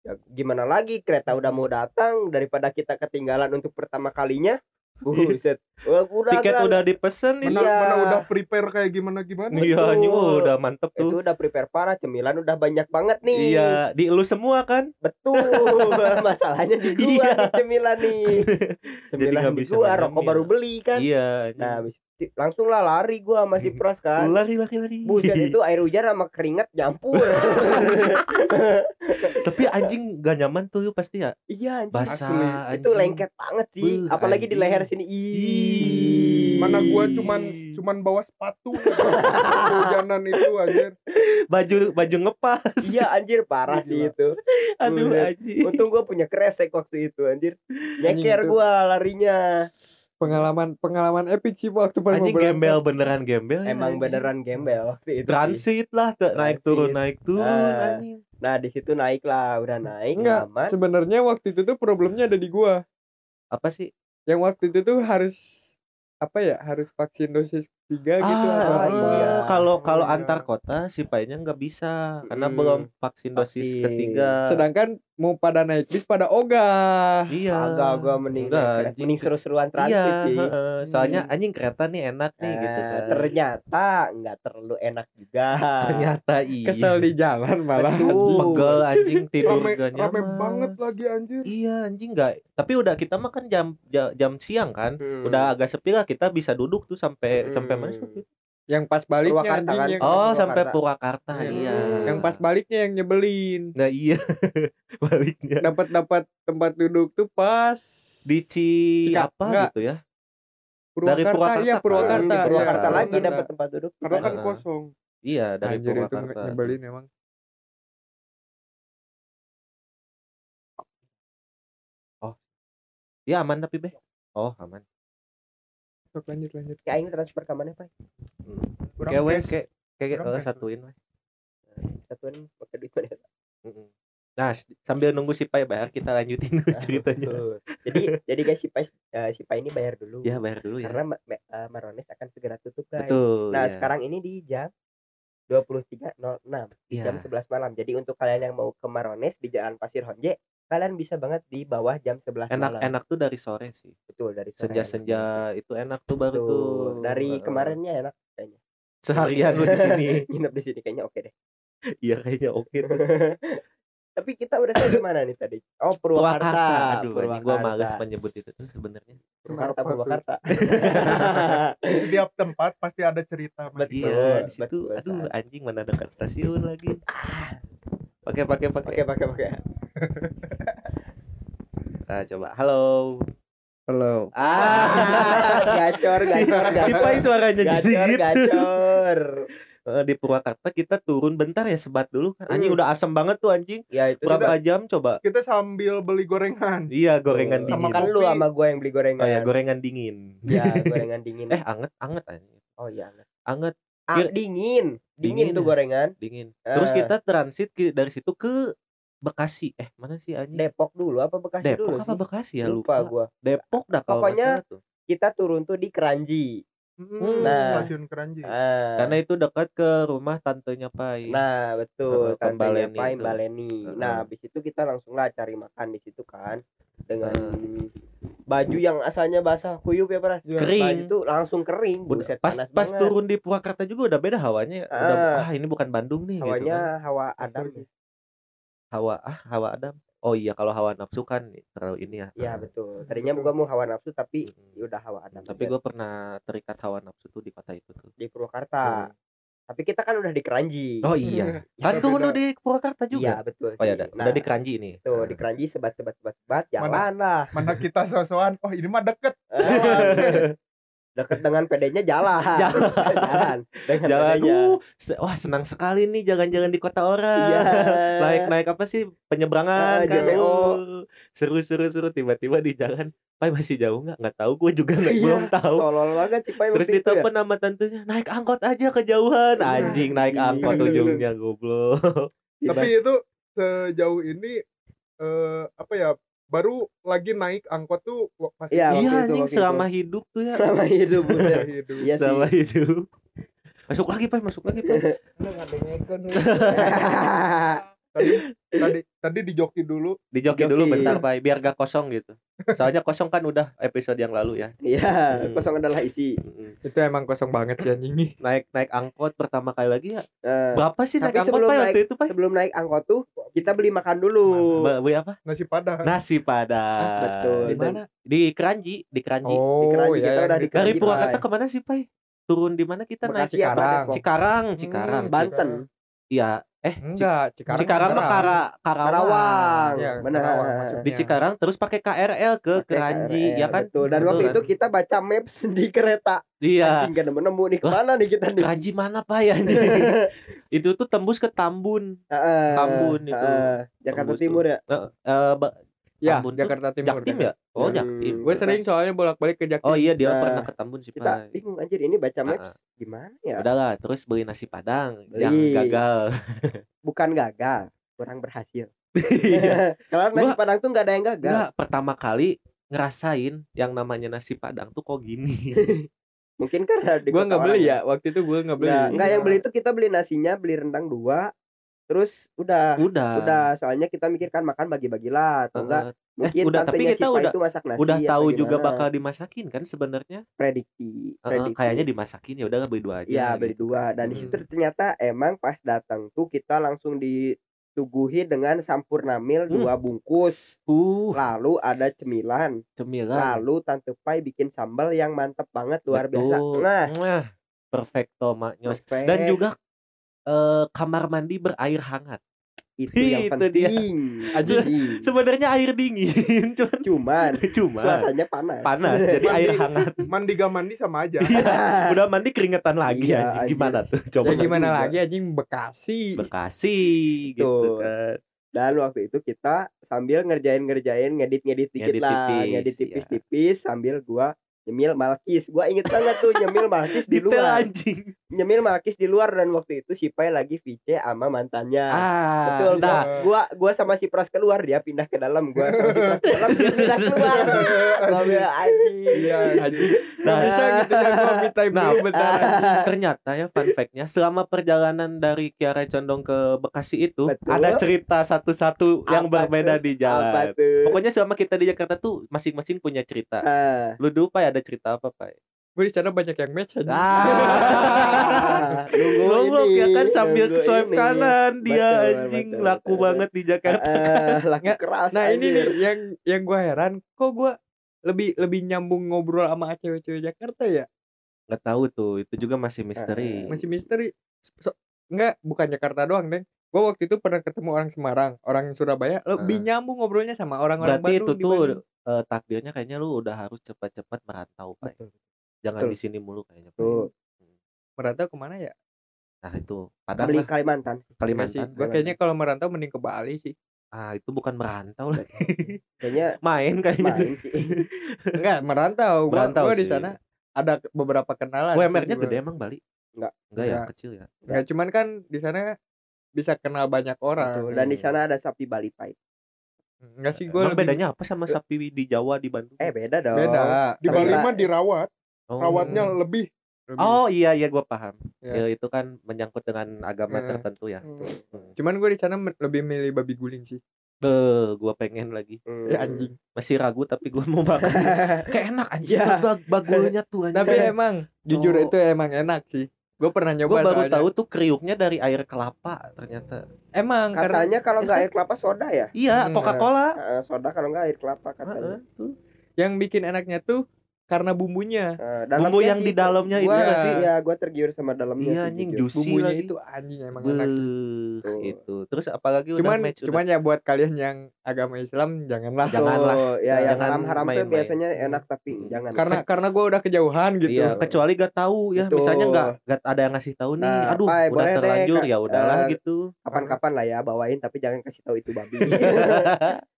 ya, gimana lagi kereta udah mau datang daripada kita ketinggalan untuk pertama kalinya Wah, udah Tiket gerak. udah dipesen mana, nih. Iya. mana udah prepare kayak gimana gimana Iya, oh, udah mantep itu tuh. udah prepare parah cemilan udah banyak banget nih Iya, di lu semua kan? Betul, masalahnya di gua Iya. nih cemilan nih. Cemilan nggak di bisa gua, rokok baru beli kan. Iya. Nah, habis langsung lah lari gua sama si Pras kan. Lari lari lari. Buset itu air hujan sama keringat nyampur. Tapi anjing gak nyaman tuh yuk pasti ya? Iya anjing. Basah itu lengket banget sih Beuh, apalagi di anjing. leher sini. Ih. Mana gua cuman cuman bawa sepatu. Hujanan itu anjir. baju baju ngepas. Iya anjir parah sih itu. Aduh anjing. Untung gua punya kresek waktu itu anjir. Nyeker gua larinya pengalaman pengalaman epic sih waktu mau anjing gembel beneran gembel ya, emang anjing. beneran gembel waktu itu sih. transit lah tuh, naik Transit. turun naik turun Ah. anjing nah di situ naik lah udah naik enggak aman sebenarnya waktu itu tuh problemnya ada di gua apa sih yang waktu itu tuh harus apa ya harus vaksin dosis tiga gitu ah, atau ah, apa iya. kalau kalau iya. antar kota si painya nggak bisa karena belum vaksin dosis Vaksin. ketiga sedangkan mau pada naik bis pada ogah iya agak gua mending Enggak, anjing. mending seru-seruan transit iya sih heeh. soalnya anjing kereta nih enak nih Eh, gitu kan ternyata nggak terlalu enak juga ternyata iya kesel di jalan malah Betul. anjing. pegel anjing tidur Rame, gak nyaman rame banget lagi anjir. iya anjing nggak tapi udah kita mah kan jam jam, jam siang kan Hmm. udah agak sepi lah kita bisa duduk tuh sampai Hmm. sampai mana itu? yang pas baliknya Purwakarta kan? yang, oh Purwakarta. sampai Purwakarta Hmm. iya yang pas baliknya yang nyebelin nah iya baliknya dapat dapat tempat duduk tuh pas di Ci Cika- apa enggak. gitu ya Purwakarta, Purwakarta iya kan? Purwakarta iya, Purwakarta lagi Purwakarta. dapat tempat duduk Karena kan Ah. kosong. iya dari Anjir itu Purwakarta nyebelin emang iya aman tapi be oh aman Sok, lanjut lanjut kayak ini transfer ke mana pak hmm. Kayak we kayak kayak eh, cash. satuin we satuan pakai duit mana. Nah, sambil nunggu si Pai bayar kita lanjutin dulu ceritanya. Betul. jadi jadi guys si Pai eh, si Pai ini bayar dulu Ya bayar dulu ya. karena Ma- Ma- eh, Marones akan segera tutup guys Betul. nah ya. sekarang ini di jam 23.06 Iya. jam 11 malam jadi untuk kalian yang mau ke Marones di Jalan Pasir Honje kalian bisa banget di bawah jam 11 enak malam enak tuh dari sore sih. betul dari sore Senja senja itu enak tuh baru Betul. tuh. dari Heeh. kemarinnya enak kayaknya seharian lu di sini. nginep di sini kayaknya oke deh Iya kayaknya oke tuh. tapi kita udah sampai mana nih tadi oh Purwakarta Purwakarta. Aduh, ini gua Purwakarta. males menyebut itu tuh sebenarnya. Purwakarta? Purwakarta Di setiap tempat pasti ada cerita Betul. Iya, di situ betul, aduh anjing mana dekat stasiun lagi. Pakai pakai pakai. Oke pakai pakai. Nah, coba. Halo. halo Ah, gacor Si, gacor si Pai gacor. suaranya jadi Gacor gitu. gacor. Eh, di Purwakarta kita turun bentar ya sebat dulu kan. Anjing Hmm. udah asem banget tuh anjing. Ya itu Berapa jam coba? kita sambil beli gorengan. Iya, gorengan Sama dingin. kan lu sama gua yang beli gorengan. Oh ya, gorengan dingin. Ya, gorengan dingin. eh, anget, anget anjing. oh iya. Anget, Ah, Kira- dingin. Dingin Dingin tuh ya? gorengan. dingin. Terus Eh. kita transit dari situ ke Bekasi. Eh, mana sih anjing? Depok dulu apa Bekasi Depok dulu apa sih? Bekasi ya lupa lupa. gua. Depok dah kalau Pokoknya tuh. Kita turun tuh di Keranji. Hmm, Nah. stasiun Keranji. Ah. Karena itu dekat ke rumah tantenya Pai. Nah, betul. Tantenya Baleni Pai itu. Baleni. Nah, habis itu kita langsung lah cari makan di situ kan dengan Heeh. baju yang asalnya basah kuyup ya, Pras. Ya, Kering. Baju tuh langsung kering. Buset, pas panas pas banget. turun di Purwakarta juga udah beda hawanya. Udah Ah. ini bukan Bandung nih gitu hawanya kan. hawa Adam. Hawa ah hawa Adam. Oh iya kalau hawa nafsu kan terlalu ini ya. Iya, betul. Tadinya gua mau hawa nafsu tapi ya udah hawa Adam. Tapi gue pernah terikat hawa nafsu tuh di kota itu tuh. di Purwakarta. Tapi kita kan udah di Keranji. Oh iya. Ya, Kan tuh lu di Purwakarta Iya, juga. betul. Oh iya, sih. udah, Nah, udah di Keranji ini. Tuh, Nah. di Keranji sebat sebat sebat sebat jalan lah. Mana kita sosokan, oh ini mah deket. Deket dengan PD-nya jalan. Jalan. jalan. Dengan Jalan PD-nya. uh, se- wah senang sekali nih jalan-jalan di kota orang. Iya. Naik-naik apa sih Ah, penyeberangan kan. JPO. uh, Seru-seru seru tiba-tiba di jalan. Pai masih jauh nggak? Nggak tahu gue juga nggak Iya, belum tahu. Tolol banget sih Pai Terus ya. ditelepon sama tantenya naik angkot aja kejauhan anjing naik Iya. angkot ujungnya goblok Tapi itu sejauh ini eh apa ya? Baru lagi naik angkot tuh wa- pas Iya, iya itu, anjing selama hidup tuh ya selama hidup buset. hidup. Iya sih. selama hidup masuk lagi pak masuk lagi pak Tadi tadi tadi di joki dulu. dijoki dulu bentar pak biar gak kosong gitu soalnya kosong kan udah episode yang lalu ya Iya, Hmm. kosong adalah isi. Mm-mm. itu emang kosong banget sih anjing nih naik naik angkot pertama kali lagi ya Eh, berapa sih naik angkot pak naik- waktu itu pak sebelum naik angkot tuh kita beli makan dulu. Be- beli apa? Nasi padang. Nasi padang. Ah, betul. Di mana? Di Keranji, di Keranji. Oh, Keranji, iya, kita yang udah di- di Dari Keranji, Purwakarta ke mana sih, Pai? Turun di mana kita naik? Bekasi apa Cikarang. Cikarang, Cikarang. Hmm, Banten. Iya, eh Enggak, Cikarang. Cikarang mah Kara, Karawang. Karawang. Iya, Benar. Karawang maksudnya. Di Cikarang terus pakai KRL ke Pakai Keranji, KRL, ya kan? Betul. Dan Betul waktu kan? itu kita baca maps di kereta. Iya. Anjing gak nemu-nemu nih Wah, ke mana nih kita nih. Keranji mana, Pak ya? itu tuh tembus ke Tambun. Heeh, Tambun itu. heeh. Jakarta Tembus Timur ya. Eh, eh, ba- Ya, Tambun Jakarta Timur. Jaktim ya? Oh, Hmm. Jaktim. Gue sering soalnya bolak-balik ke Jaktim. Oh iya, dia Nah, pernah ke Tambun sih, Kita Pak. bingung anjir ini baca maps gimana ya? Udahlah, terus beli nasi padang Beli. yang gagal. Bukan gagal, kurang berhasil. Iya. Kalau nasi Gua- padang tuh nggak ada yang gagal. Enggak, pertama kali ngerasain yang namanya nasi padang tuh kok gini. Mungkin karena di Gue nggak beli ya. Waktu itu gue nggak beli. Nggak yang beli itu kita beli nasinya, beli rendang dua, terus udah. udah. Udah, soalnya kita mikirkan makan bagi-bagi lah atau enggak Eh, mungkin udah, tapi kita si Pai udah- itu masak nasi udah tahu juga bakal dimasakin kan sebenarnya. prediksi, Eh, prediksi. kayaknya dimasakin ya udah beli dua aja. Beli gitu. dua dan di Hmm. situ ternyata emang pas datang tuh kita langsung disuguhi dengan sampurnamil Hmm. dua bungkus Uh, lalu ada cemilan cemilan. lalu tante Pai bikin sambal yang mantep banget luar biasa Betul. nah Mwah, perfecto maknyos. perfect. Dan juga eh, kamar mandi berair hangat. itu yang itu dia. penting Anjing. Anjing. Sebenarnya air dingin, cuman cuman cuma suasananya panas panas jadi Mandi. air hangat. Mandi gak mandi sama aja. Udah mandi keringetan lagi Iya, anjing. Gimana tuh? Coba Ya gimana juga. lagi anjing Bekasi. Bekasi gitu kan. dan waktu itu kita sambil ngerjain ngerjain ngedit ngedit dikit Ngedit lah tipis, ngedit iya. tipis tipis sambil gua nyemil malkis gua inget banget tuh nyemil malkis di luar anjing. Nyemil malkis di luar dan waktu itu si Pai lagi VC sama mantannya Ah, betul nah, gua, gua gua sama si Pras keluar dia pindah ke dalam gua sama si Pras ke dalam dia pindah keluar Iya. Anjing. Nah. Bisa gitu ya gua me time Nah. bentar. ternyata ya fun fact-nya selama perjalanan dari Kiara Condong ke Bekasi itu Betul. ada cerita satu-satu yang Apa berbeda tuh? di apa jalan. tuh Pokoknya selama kita di Jakarta tuh masing-masing punya cerita. Ah. Lu dulu Pak ada cerita apa Pak? Gue di sana banyak yang match anjing. Ah. nunggu ya kan sambil nunggu swipe ini. kanan dia Betul, anjing betul, laku betul. banget di Jakarta. Ah, laku keras Nah ini nih yang yang gue heran, kok gue lebih lebih nyambung ngobrol sama cewek-cewek Jakarta ya? Nggak tahu tuh, itu juga masih misteri. Masih misteri. So, enggak, bukan Jakarta doang, Deng. Gue waktu itu pernah ketemu orang Semarang, orang Surabaya, lebih nyambung ngobrolnya sama orang-orang Berarti Bandung. itu tuh eh, takdirnya kayaknya lu udah harus cepat-cepat merantau, Pak. Betul. Jangan Betul. di sini mulu kayaknya. Pak. Tuh. merantau ke mana ya? Nah, itu Padang lah, Kalimantan. Kalimantan. Gue kayaknya kalau merantau mending ke Bali sih. Ah, itu bukan merantau lah. kayaknya Main kayaknya. main sih Enggak, merantau. Gua, Merantau gua di sana ada beberapa kenalan. UMR-nya gede emang Bali? Enggak. Enggak ya, kecil ya. Enggak, cuman kan di sana bisa kenal banyak orang. Betul. dan di sana ada sapi Bali Pai Enggak sih gue Emang bedanya apa sama sapi di Jawa di Bandung? eh beda dong beda. Di Bali Ba- mah dirawat, Oh. rawatnya lebih. Lebih. Oh iya iya gua paham. Ya. Ya, itu kan menyangkut dengan agama Eh. tertentu ya. Hmm. Hmm. Cuman gue di sana lebih milih babi guling sih. Beuh, gua pengen lagi. Hmm. Ya anjing. Masih ragu tapi gua mau makan. Kayak enak anjing Ya. bag bagulnya tuh anjing. Tapi emang jujur Oh. itu emang enak sih. Gue pernah nyoba Gua baru soalnya. tahu tuh kriuknya dari air kelapa ternyata. Emang karena katanya kalau nggak air kelapa soda ya Iya, Hmm. Coca-Cola. Eh, soda kalau nggak air kelapa katanya Heeh, tuh. yang bikin enaknya tuh karena bumbunya. Eh, Bumbu yang di dalamnya itu gua- nggak sih? Iya, gua tergiur sama dalamnya Iya sih, anjing juicy Bumbunya lagi. itu anjing emang enak sih. Gitu. Terus apalagi udah Cuman match cuman ya buat kalian yang agama Islam janganlah. Jangan. janganlah. Ya yang Jangan haram-haram tuh main-main. biasanya enak tapi jangan Karena karena gue udah kejauhan gitu. Iya, kecuali gak tahu ya, Betul. misalnya nggak nggak ada yang ngasih tahu nih. Nah, Aduh, Pai, udah boleh terlanjur ya udahlah Eh, gitu. kapan-kapan lah ya bawain tapi jangan kasih tahu itu babi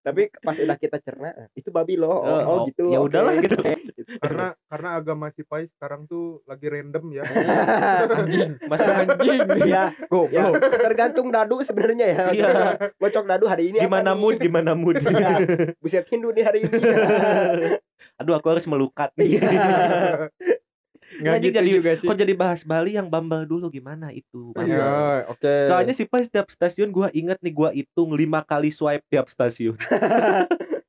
tapi pas udah kita cerna itu babi loh oh, Oh, oh, gitu ya udahlah gitu. Karena karena agama si Pai sekarang tuh lagi random ya. anjing. Masuk anjing. ya ya Goblok. tergantung dadu sebenarnya ya Iya. bocok dadu hari ini apa gimana mood, gimana mood. Ya, buset Hindu nih hari ini Aduh, aku harus melukat nih. Iya. Nggak gitu jadi- juga sih. Kok jadi bahas Bali yang Bambal dulu gimana itu? Bambal. Iya, oke. Soalnya sih pas tiap stasiun gua inget nih gua hitung lima kali swipe tiap stasiun.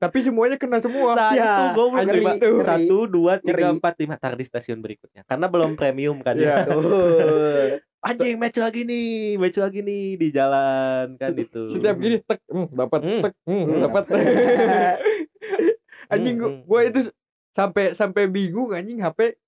Tapi semuanya kena semua. Nah Ya, itu lima ngeri. satu dua tiga Ngeri. empat lima tar di stasiun berikutnya. Karena belum premium kan ya. Tuh. anjing match lagi nih match lagi nih di jalan kan itu setiap gini tek hmm, dapat Hmm. tek hmm, Hmm. dapat anjing Hmm, gua, hmm, gua hmm. itu sampai sampai bingung anjing HP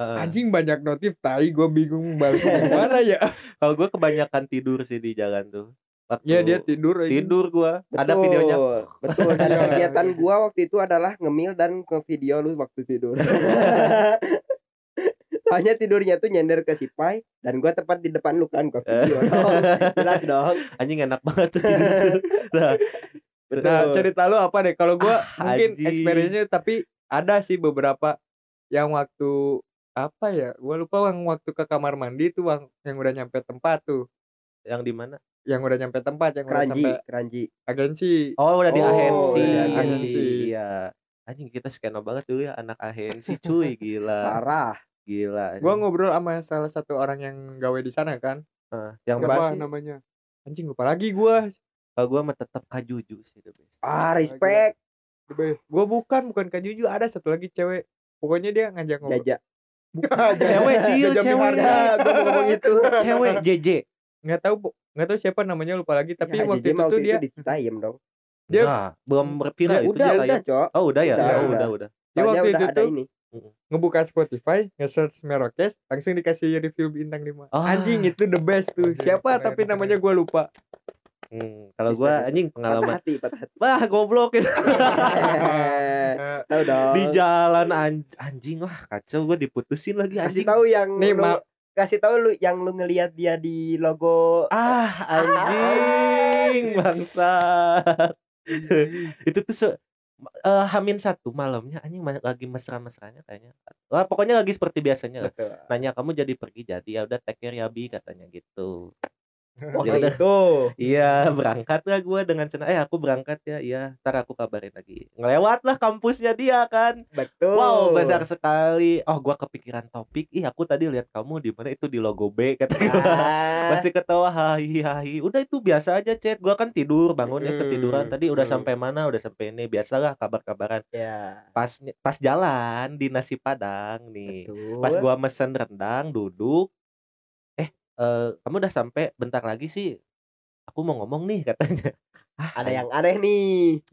Heeh. anjing banyak notif tai gua bingung balas gimana ya kalau gue kebanyakan tidur sih di jalan tuh Waktu ya dia tidur anjing. tidur gua ada Betul, videonya Betul. Dan kegiatan gua waktu itu adalah ngemil dan ke video lu waktu tidur. Soalnya tidurnya tuh nyender ke si Pai dan gua tepat di depan lu kan ke video. dong. Jelas dong. anjing enak banget tuh tidur nah, Betul. nah cerita lu apa deh kalau gua Ah, mungkin experience-nya tapi ada sih beberapa yang waktu apa ya gua lupa yang waktu ke kamar mandi tuh yang udah nyampe tempat tuh yang di mana yang udah nyampe tempat yang udah keranji, sampai keranji. agensi oh udah di Oh, agensi udah di agensi. iya anjing kita skena banget dulu ya anak agensi cuy gila Parah. gila gua ngobrol sama salah satu orang yang gawe di sana kan Eh, yang bahas namanya? anjing lupa lagi gua kalau gue mah tetap kajuju sih the best Ah, respect. The best. gua bukan bukan kajuju ada satu lagi cewek pokoknya dia ngajak ngobrol Jaja. cewek ciu Jajan cewek gua mau ngomong itu. cewek JJ nggak tahu Bu. nggak tahu siapa namanya lupa lagi tapi Ya, waktu itu tuh dia di Citayam dong. Dia- Nah, belum berviral dia itu udah, Jaya. udah, Cok. oh udah ya Udah, oh, udah. udah udah dia Soalnya waktu udah itu ada tuh ini. ngebuka Spotify nge-search Merokes langsung dikasih review bintang 5 Ah. anjing itu the best tuh Anjing, siapa keren, tapi namanya gua lupa Hmm, kalau gua anjing Patah pengalaman hati, patah hati. wah goblok itu Tahu dong. di jalan anj- anjing wah kacau gua diputusin lagi Kasih anjing tahu yang Nih, lu, Ma- kasih tahu lu yang lu ngelihat dia di logo ah anjing bangsa itu tuh se eh, Hamin satu malamnya anjing lagi mesra-mesranya kayaknya. Wah pokoknya lagi seperti biasanya. Lah. Nanya kamu jadi pergi jadi? Ya udah take care ya bi katanya gitu Waktu udah. itu. Iya berangkat lah gue dengan senang Eh aku berangkat ya Iya ntar aku kabarin lagi. Ngelewat lah kampusnya dia kan. Betul. Wow besar sekali. Oh gue kepikiran topik. Ih aku tadi lihat kamu di mana? Itu di logo B kata gue Ah, Masih ketawa hahi hahi. Udah itu biasa aja chat Gue kan tidur bangunnya Hmm, ketiduran. Tadi udah hmm. sampai mana? Udah sampai ini. Biasalah kabar-kabaran. Ya. Pas pas jalan di nasi padang nih. Betul. Pas gua mesen rendang duduk Eh eh, kamu udah sampai bentar lagi sih Aku mau ngomong nih katanya ah, ada yang aneh nih.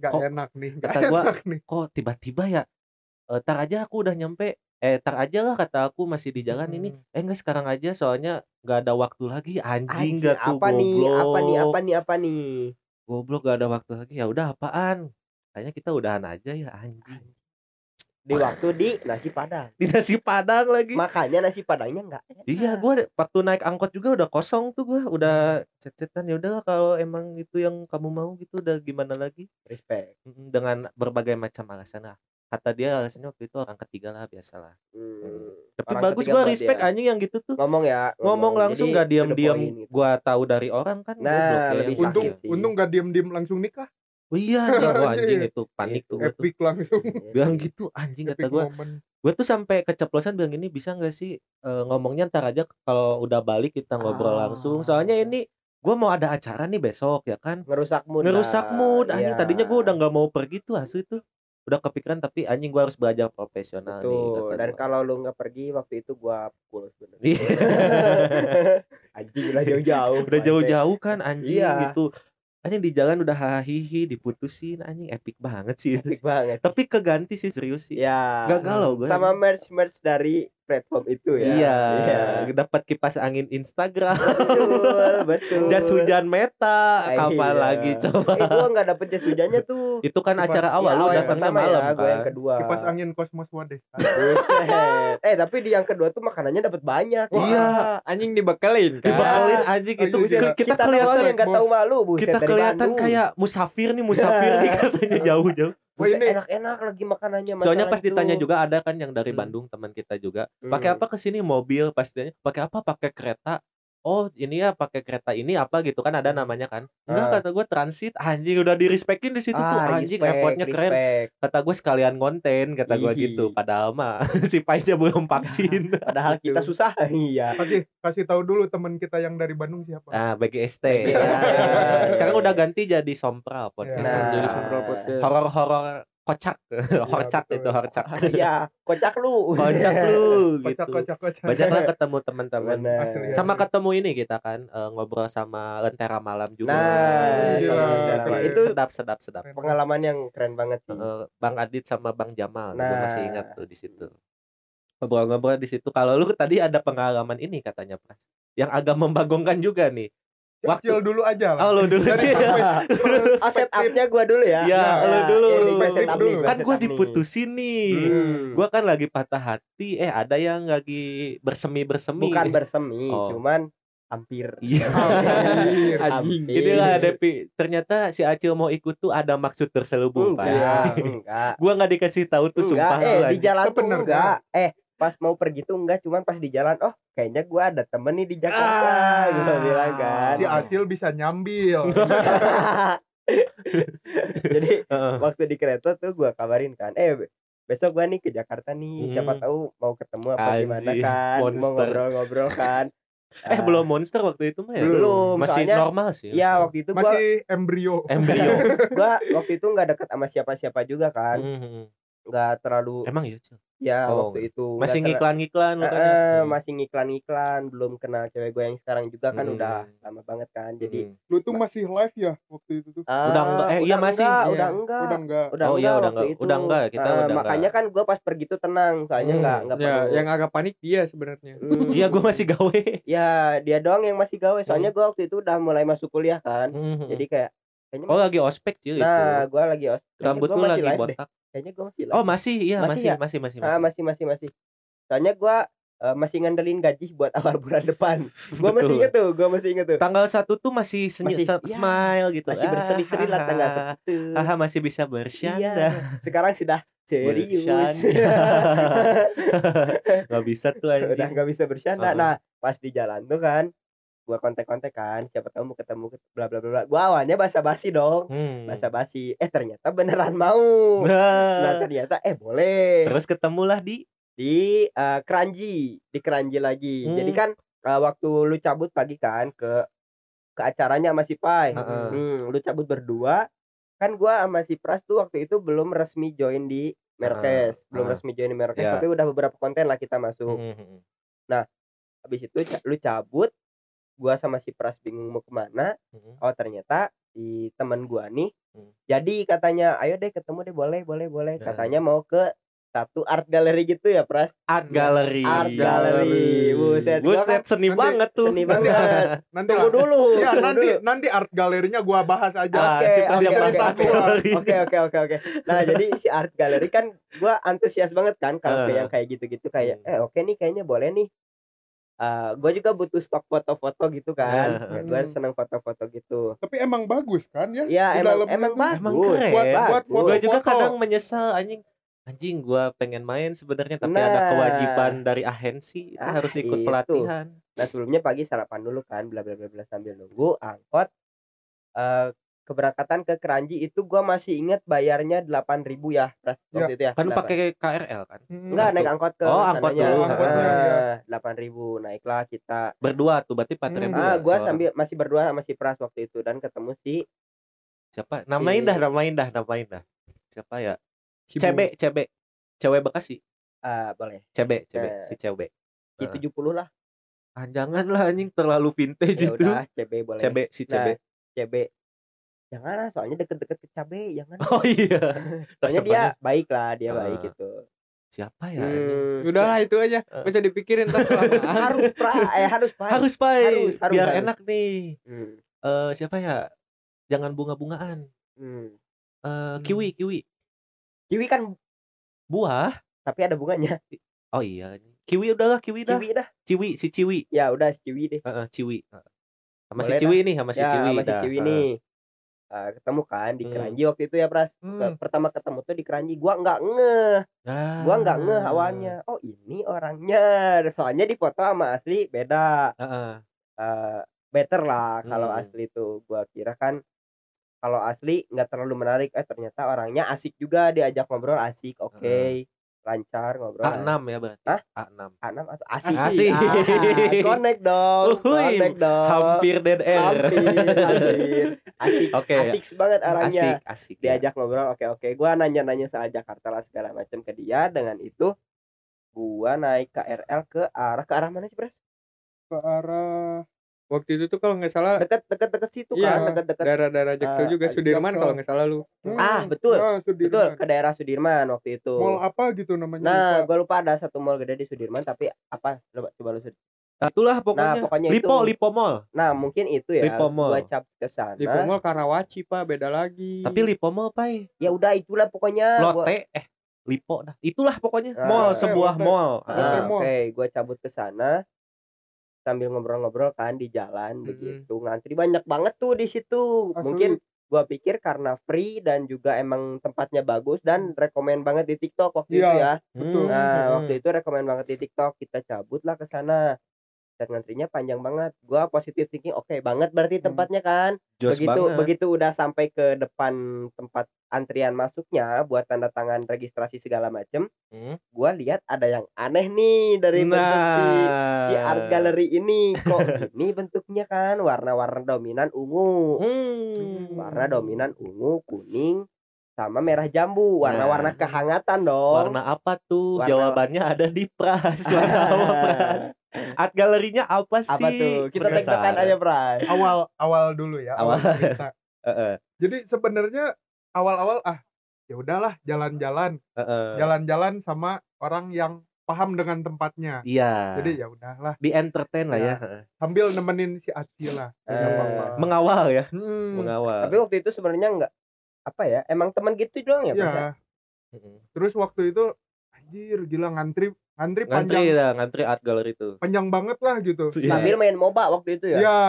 Gak Kok enak nih. Gak kata gua enak nih. kok tiba-tiba ya eh, tar aja aku udah nyampe eh tar aja lah kata aku masih di jalan ini eh enggak sekarang aja soalnya nggak ada waktu lagi anjing Anjing, gak tuh apa nih? goblok Apa nih? Apa nih? Apa nih? goblok gak ada waktu lagi ya udah apaan kayaknya kita udahan aja ya anjing Di waktu di nasi padang. di nasi padang lagi Makanya nasi padangnya enggak Iya, gua waktu naik angkot juga udah kosong tuh gua, udah cet-cetan ya udahlah kalau emang itu yang kamu mau gitu udah gimana lagi respect. Dengan berbagai macam alasan lah. Kata dia alasannya waktu itu orang ketiga lah biasalah. Hmm. Tapi Orang bagus gua buat respect dia. anjing yang gitu tuh. Ngomong ya. Ngomong langsung Jadi, gak point gitu. gua tahu dari orang kan Nah, goblok ya yang Untung, sakit. sih. untung gak diem-diem langsung nikah. Oh iya anjing, gua anjing itu panik tuh gua tuh. Epic langsung. Bilang gitu anjing kata gua. moment. Gue tuh sampai keceplosan bilang ini bisa nggak sih eh, ngomongnya ntar aja kalau udah balik kita ngobrol Ah. langsung. Soalnya ini gue mau ada acara nih besok ya kan. ngerusak mood. Ngerusak mood anjing. Iya. Tadinya gue udah nggak mau pergi tuh asli tuh. Udah kepikiran tapi anjing gue harus belajar profesional nih Tuh, kata dan gua. kalau lu nggak pergi waktu itu gua pukul sebenarnya. Iya. Anjing udah jauh-jauh. udah jauh-jauh kan anjing Iya. gitu. Anjing di jalan udah hahihi diputusin anjing epic banget sih. Epic banget. Tapi keganti sih serius sih. Ya. Gak galau gue. Sama merch merch dari platform itu ya. Iya, Iya. dapat kipas angin Instagram. Betul, betul. jas hujan meta Ah, kapan iya. lagi coba Eh gua nggak dapet jas hujannya tuh. itu kan Kipas- acara awal Ya, lu datangnya malam ya, gua yang kan kedua. Kipas angin Cosmos Wadesta. Buset. Eh tapi di yang kedua tuh makanannya dapat banyak. Iya. anjing dibekelin kan dibekelin anjing Oh, itu iya, iya. kita, Kita, kelihatan yang tahu malu, buset kita kelihatan kayak musafir nih musafir nih katanya jauh-jauh Wah, ini- enak-enak lagi makanannya. soalnya pas itu. ditanya juga ada kan yang dari Hmm. Bandung teman kita juga Hmm. pakai apa ke sini mobil pasti ditanya pakai apa pakai kereta oh ini ya pakai kereta ini apa gitu kan ada namanya kan enggak Ah. kata gue transit anjing udah di respectin di situ tuh Ah, anjing respect, effortnya keren respect. kata gue sekalian konten kata gue gitu padahal mah si Painnya belum vaksin Padahal kita susah. Iya. Kasih kasih tahu dulu teman kita yang dari Bandung siapa. Ah, BGST. Ya. Sekarang udah ganti jadi Sompral podcast. Nah. jadi Sompral Podcast. Horor-horor kocak. Horcak betul. itu horcak Iya, kocak lu. kocak lu kocak gitu. kocak kocak. Banyak lah ketemu teman-teman. Sama ketemu ini kita kan eh, ngobrol sama lentera malam juga. Nah, sama keren. itu sedap sedap sedap. Pengalaman yang keren banget sih. Eh, Bang Adit sama Bang Jamal. Gue Nah. masih ingat tuh di situ. Ngobrol-ngobrol di situ. Kalau lu tadi ada pengalaman ini katanya Pras. Yang agak membagongkan juga nih waktu- Kecil dulu aja lah oh lu dulu Cil. Oh, setup-nya gua dulu ya. Ya, lu dulu. ini gua Setup setup dulu. nih, gua kan gue setup nih. diputusin nih Hmm. Gua kan lagi patah hati, eh ada yang lagi bersemi-bersemi. bukan bersemi, Oh. cuman hampir. Iya. Hampir. Anjing. Inilah Depi. Ternyata si Acil mau ikut tuh ada maksud terselubung, Pak. Enggak, enggak. Gua nggak dikasih tahu tuh enggak, sumpah. eh lu, di jalan tuh enggak. Eh, pas mau pergi tuh enggak, cuman pas di jalan, oh kayaknya gua ada temen nih di Jakarta, Ah. gua bilang kan. si Acil bisa nyambil Jadi Heeh. waktu di kereta tuh gua kabarin kan, eh be- besok gua nih ke Jakarta nih, siapa Hmm. tahu mau ketemu apa gimana Anjing, kan, mau monster. ngobrol-ngobrol kan. Eh Ah, belum monster waktu itu mah ya? Belum, Masih soalnya- normal sih. Iya waktu itu gua masih embrio embrio. gua waktu itu nggak dekat sama siapa-siapa juga kan, Mhm. nggak terlalu Emang ya, Cil? Ya Oh, waktu itu Masih ngiklan-ngiklan kan. Eh, ya? eh, Hmm. masih ngiklan-ngiklan, belum kenal cewek gue yang sekarang juga kan Hmm. udah lama banget kan. Jadi Hmm. lu tuh masih live ya waktu itu tuh Udah enggak- eh, iya masih. enggak, Iya. udah enggak. udah enggak Udah Oh, iya, enggak udah enggak. itu. Udah enggak, kita Eh, udah makanya kan gue pas pergi tuh tenang, soalnya Hmm. enggak enggak Ya, perlu. yang agak panik dia sebenarnya. Hmm. Iya, gua masih gawe. Ya dia doang yang masih gawe. Soalnya gue waktu itu udah mulai masuk kuliah kan. Mhm. Jadi kayak kayaknya Oh, lagi ospek, Cil nah gue lagi os. kayaknya Rambut lu masih lagi live deh. botak. Kayaknya gue masih live. Oh, masih. Iya, Masih masih, ya? masih, masih, Ah, masih. masih masih masih. Soalnya gue masih ngandelin gaji buat awal bulan depan. Gue masih inget tuh, gue masih inget tuh. Tanggal satu tuh masih senyum Masih- ya, smile gitu. Masih berseri-seri lah tanggal satu. Haha masih bisa bercanda. Iya. Sekarang sudah serius. Gak bisa tuh Udah anjing. nggak bisa bercanda. Uh-uh. Nah, pas di jalan tuh kan, gua kontak-kontak kan, siapa tahu mau ketemu bla bla bla bla. Gua awalnya basa-basi dong. Hmm. Basa-basi. Eh ternyata beneran mau. Nah, Nah, ternyata eh boleh. terus ketemulah di di eh, Keranji, di Keranji lagi. Hmm. Jadi kan eh, waktu lu cabut pagi kan ke ke acaranya sama si Pai. Heeh. Hmm, lu cabut berdua. Kan gua sama si Pras tuh waktu itu belum resmi join di Merkes, belum ah. resmi join di Merkes, Ya. tapi udah beberapa konten lah kita masuk. Hmm. Habis itu lu cabut, gua sama si Pras bingung mau ke mana. Hmm. Oh ternyata si teman gua nih, Hmm. jadi katanya, ayo deh ketemu deh, boleh, boleh, boleh. Nah. Katanya mau ke satu art gallery gitu ya Pras. Art gallery. Art gallery. Buset, gua Buset, kan seni nanti- banget tuh. Seni banget. nanti Tunggu dulu. ya tunggu nanti dulu. nanti art galerinya gua bahas aja Ah, Oke, Pras oke, yang oke, oke. Oke oke oke oke. Nah jadi si art gallery kan gua antusias banget kan kalau Eh. yang kayak gitu-gitu kayak Hmm. eh oke nih kayaknya boleh nih. Eh gua juga butuh stok foto-foto gitu kan. Ya, gua Hmm. seneng foto-foto gitu. tapi emang bagus kan ya Ya Di emang emang bagus. Emang keren. buat buat foto, Gua juga foto. kadang menyesal anjing. Anjing gua pengen main sebenarnya tapi ada Nah. kewajiban dari agensi itu Ah, harus ikut itu. pelatihan. Nah sebelumnya pagi sarapan dulu kan bla bla bla bla sambil nunggu angkot. Eh keberangkatan ke Keranji itu gua masih inget bayarnya 8.000 ya Pras, waktu itu ya. Kan lu 8. pakai KRL kan? Enggak naik angkot ke Oh, angkot sananya. dulu. Angkotnya, Ah, iya. 8.000 naiklah kita Berdua tuh berarti 4000 Hmm. ya ah gua seorang. sambil masih berdua sama si Pras waktu itu dan ketemu si siapa? Namain si- dah, namain dah, namain dah. Siapa ya? Si CB, CB. Cewek Bekasi. ah boleh CB, CB, Eh. si CB. si Ah. 70 lah Ah, jangan lah anjing terlalu vintage ya itu. udah CB boleh CB, si CB. Nah, CB jangan lah soalnya deket-deket ke cabe jangan Oh iya. soalnya dia baik lah dia Ah. baik gitu siapa ya? Hmm, Udahlah itu aja. Bisa dipikirin harus pra eh harus Pak. Harus, Pai. Harus, harus, Biar harus. enak nih. Hmm, Eh siapa ya? Jangan bunga-bungaan. hmm. Eh kiwi, kiwi. kiwi kan Buah. tapi ada bunganya Oh iya. Kiwi udahlah, kiwi dah. kiwi dah Ciwi, si Ciwi. ya udah si ciwi deh Heeh, Ciwi. Heeh. Sama si Ciwi nih, sama si ya Ciwi. sama si dah. ciwi nih Ah, ketemu kan di Hmm. Keranji waktu itu ya Pras Hmm. pertama ketemu tuh di Keranji gua nggak ngeh Ah. gua nggak ngeh awalnya oh ini orangnya soalnya di foto sama asli beda Heeh. Eh, better lah kalau Hmm. asli tuh gua kira kan kalau asli nggak terlalu menarik eh ternyata orangnya asik juga diajak ngobrol asik oke lancar ngobrol A6 ya berarti. Hah? A6. A6 atau asik Asik. Ah, connect dong Uhuy, connect dong Hampir dead air. hampir hampir asik Oke. asik banget arahnya Asik, asik. ya. diajak ngobrol oke oke gua nanya nanya soal Jakarta lah segala macam ke dia dengan itu gua naik KRL ke arah ke arah mana sih Bres? ke arah waktu itu tuh kalau nggak salah deket deket deket situ Iya, kan deket deket daerah-daerah Jaksel Ah, juga ah, Sudirman kalau nggak salah lu Ah, betul. nah, betul ke daerah Sudirman waktu itu mall apa gitu namanya nah lupa. gua lupa ada satu mall gede di Sudirman tapi apa coba coba lu sed- Itulah pokoknya. Nah, pokoknya Lipo, itu. Lipo Mall. nah mungkin itu ya Lipo Mall. gua cap ke sana di Pomol Karawaci pak beda lagi Tapi Lipo Mall, Pai. ya udah itulah pokoknya gua- Lotte eh Lipo dah. Itulah pokoknya Ah, mall, Lotte, sebuah Lotte. mall. Ah, Ah. Mall. Oke, gue cabut ke sana sambil ngobrol-ngobrol kan di jalan Mm-mm. begitu. Ngantri banyak banget tuh di situ. Asli. Mungkin gua pikir karena free dan juga emang tempatnya bagus dan rekomen banget di TikTok waktu Iya, itu ya. betul. Hmm, Nah, hmm. waktu itu rekomen banget di TikTok. Kita cabut lah ke sana. Dan ngantrinya panjang banget. Gua positif thinking, oke banget berarti Hmm. tempatnya kan. Jos begitu banget. begitu udah sampai ke depan tempat antrian masuknya buat tanda tangan registrasi segala macem Hmm. gua lihat ada yang aneh nih dari bentuk si si art gallery ini kok ini bentuknya kan warna-warna dominan ungu Hmm. warna dominan ungu kuning sama merah jambu warna-warna Nah. kehangatan dong Warna apa tuh? Warna- Jawabannya ada di Pras. Warna apa Pras? Art galerinya apa sih? apa tuh kita tektokan aja Pras awal awal dulu ya awal, Awal. cerita. Jadi sebenarnya awal-awal ah ya udahlah jalan-jalan heeh. jalan-jalan sama orang yang paham dengan tempatnya Iya. jadi ya udahlah di entertain lah ya. Ya. heeh. sambil nemenin si Acil lah Eh, Nggak. Mengawal ya, Hmm, mengawal. tapi waktu itu sebenarnya enggak apa ya emang teman gitu doang ya, Pras, ya? ya Heeh. terus waktu itu anjir gila ngantri ngantri Ngantri panjang dah, ngantri art gallery itu. panjang banget lah gitu Iya. sambil main moba waktu itu ya ya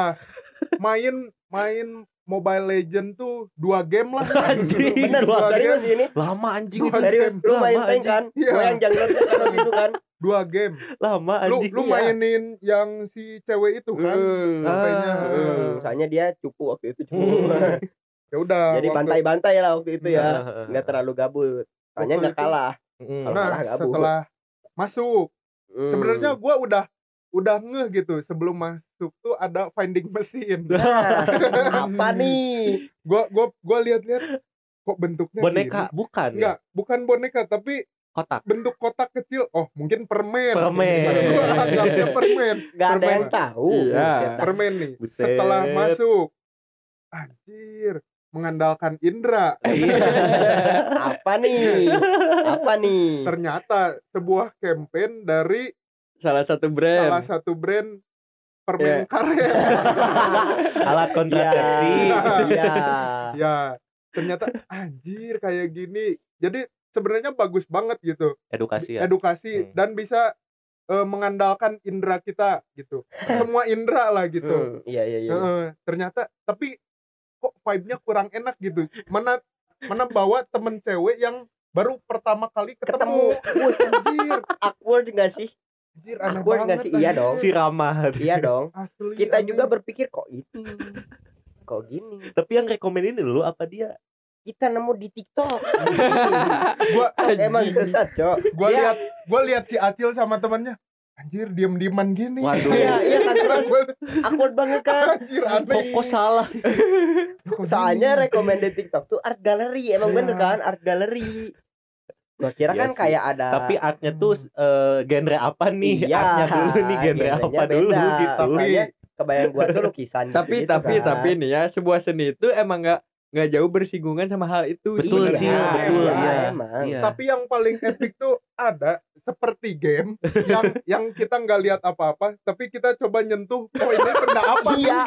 main main Mobile Legend tuh dua game lah Anjing, bener dua serius game. ini Lama anjing Dua itu. serius lu Lama, main tank kan Iya. yang jungler kan waktu itu kan dua game Lama lu anjing. lu iya. mainin yang si cewek itu kan Hmm. HP-nya Ah. Hmm, soalnya dia cupu waktu itu cupu. Hmm. ya udah Jadi bantai-bantai lah waktu itu ya. Nggak terlalu gabut. Soalnya Waktu nggak kalah. Mm. Kalau nah kalah gabut. setelah masuk Hmm. sebenarnya gua udah udah ngeh gitu sebelum masuk tuh ada finding mesin Nah, apa nih? gua gua gua lihat-lihat kok bentuknya boneka gini. bukan ya? enggak bukan boneka tapi kotak. bentuk kotak kecil oh mungkin permen Permen. anggapnya permen Nggak ada yang tahu. Iya. Permen nih Buset. setelah masuk anjir mengandalkan indera Iya. Apa nih? Apa nih? ternyata sebuah campaign dari salah satu brand salah satu brand permen Iya. karet Alat kontrasepsi. Iya. ya ternyata anjir kayak gini jadi sebenarnya bagus banget gitu Edukasi ya. edukasi Hmm. dan bisa eh, mengandalkan indera kita gitu semua indera lah gitu Hmm, Iya iya iya. Heeh, ternyata tapi kok vibe-nya kurang enak gitu mana mana bawa temen cewek yang baru pertama kali ketemu, Ketemu. Wus, anjir awkward nggak sih? anjir aneh Awkward banget nggak sih? Iya dong. Si ramah. Iya dong. Asli, Kita aneh. juga berpikir kok itu. Kok gini? Tapi yang rekomen ini dulu apa dia? Kita nemu di TikTok. gua Emang sesat, Cok. gua lihat gua lihat si Acil sama temannya anjir diem-dieman gini Waduh. Iya, iya kan awkward banget kan. anjir Kok, aneh kok salah? Soalnya recommended TikTok tuh art gallery, emang Iya. bener kan art gallery. Gua kira Iya kan sih. kayak ada Tapi artnya tuh eh, genre apa nih? Iya, artnya dulu nih genre genrenya apa dulu beda. gitu. tapi Soalnya kebayang gua tuh lukisan tapi gitu tapi kan. tapi nih ya sebuah seni itu emang nggak nggak jauh bersinggungan sama hal itu Betul, Iya. Cil, betul. iya, Iya. emang. Iya. tapi yang paling epic tuh ada seperti game yang yang kita nggak lihat apa-apa tapi kita coba nyentuh oh ini benda apa nih? Iya,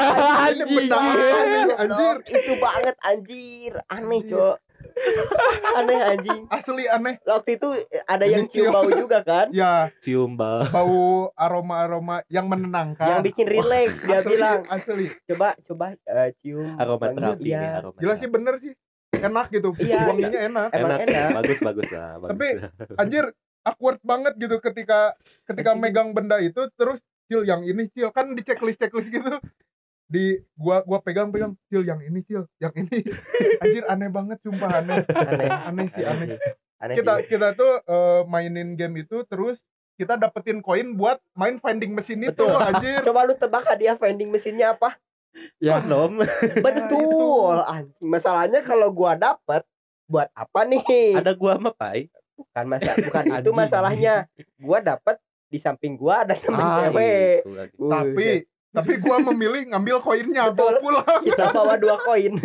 ini benda apa nih anjir Itu banget anjir, aneh, Anjir. Cok. Aneh anjing. asli aneh Waktu itu ada yang cium Dicium. bau juga kan? ya Cium bal. bau aroma-aroma yang menenangkan Yang bikin relax dia asli, bilang. asli Coba coba eh, cium Aroma terapi iya. nih, aroma. gila sih bener sih enak gitu Iya. wanginya enak Emang enak, sih. enak. bagus bagus lah, bagus. Tapi- anjir awkward banget gitu ketika ketika megang benda itu terus cil yang ini cil kan di checklist checklist gitu di gua gua pegang pegang cil yang ini cil yang ini anjir aneh banget sumpah aneh Aneh. aneh sih aneh Aneh kita sih. kita tuh eh, mainin game itu terus kita dapetin koin buat main vending mesin itu Betul. anjir. Coba lu tebak hadiah vending mesinnya apa? Ya, Kondom. Betul. Anjing. Masalahnya kalau gua dapat buat apa nih? Ada gua mah, Pai. Bukan masa bukan itu masalahnya. Gua dapat di samping gua ada temen Ah, cewek. itu lagi. Buset. Tapi tapi gua memilih ngambil koinnya Betul. bawa pulang. kita bawa dua koin.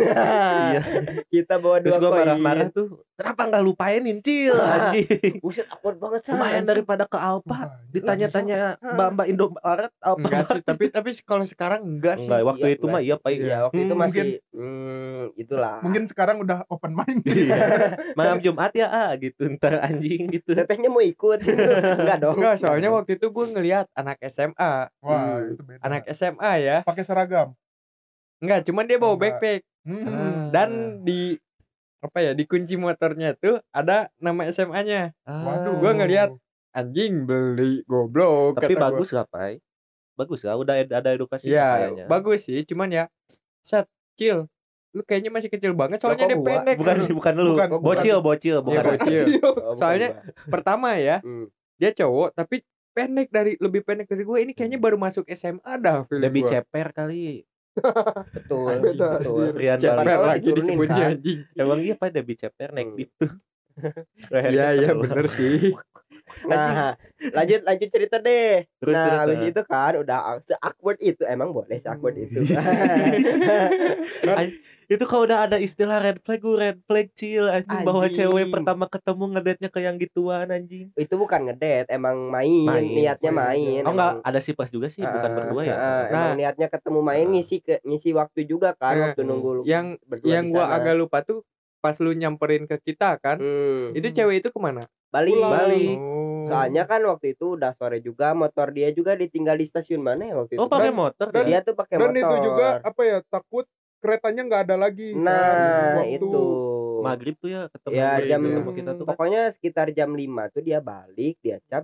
Iya. kita bawa dua Terus gua koin. marah-marah tuh. Kenapa nggak lupainin cil Ah. anjing? Buset awkward banget San. Lumayan daripada ke Alpa. Wah, Ditanya-tanya Ah. Mbak-mbak Indomaret Alpa. enggak sih, tapi tapi kalau sekarang enggak sih. Enggak, waktu Iya, itu mah iya, Pai. Iya, waktu itu Hmm, masih hmm, itulah. Mungkin sekarang udah open mind. Iya. Malam Jumat ya, ah gitu. Ntar anjing gitu. Tetehnya mau ikut. Enggak dong. Enggak, soalnya waktu itu gue ngelihat anak SMA, Wah, Hmm. itu beda. anak SMA ya. pakai seragam. Enggak, cuman dia bawa Enggak. backpack Hmm. Ah. dan di apa ya, di kunci motornya tuh ada nama SMA-nya. Waduh. Gua ngeliat Anjing beli goblok. Tapi gua. bagus gak, Pai? Bagus gak? Udah ed- ada edukasi Ya, kayaknya. bagus sih, cuman ya set chill. Lu kayaknya masih kecil banget soalnya kok dia gua? pendek. Bukan sih, bukan lu. Bukan, bukan. bocil, bocil, bukan. Iya, bocil. Oh, bukan Soalnya- gua. Pertama ya, Hmm. dia cowok tapi pendek dari lebih pendek dari gue. Ini kayaknya baru masuk SMA dah feeling Lebih gua. ceper kali. betul, Beda, betul. Rian Ceper lagi disebutnya kan? anjing. Emang iya Debbie ceper naik Hmm. beat tuh. Iya, iya bener sih. Nah, lanjut lanjut cerita deh. Terus, nah, terus, habis ah. itu kan udah se awkward itu emang boleh se awkward Hmm. itu. Itu kalau udah ada istilah red flag, gue red flag chill anjing bahwa Anjing. cewek pertama ketemu ngedate-nya ke yang gituan anjing. itu bukan ngedate, emang main, Main. niatnya Main. main. Oh enggak, ada si pas juga sih, bukan Ah, berdua ya. ah, Nah. emang niatnya ketemu main ngisi ke ngisi waktu juga kan Eh, waktu nunggu lu Yang yang gua agak lupa tuh pas lu nyamperin ke kita kan. Hmm. Itu cewek itu ke mana? Bali. Pulang. Bali. Oh. Soalnya kan waktu itu udah sore juga motor dia juga ditinggal di stasiun mana ya waktu itu? Oh, pakai Dan- motor dan- dia. dia tuh pakai Dan motor. itu juga apa ya takut keretanya nggak ada lagi. kan, Nah, waktu. itu. Maghrib tuh ya ketemu Ya, jam- ketemu kita tuh kan. Pokoknya sekitar jam 5 tuh dia balik, dia cap.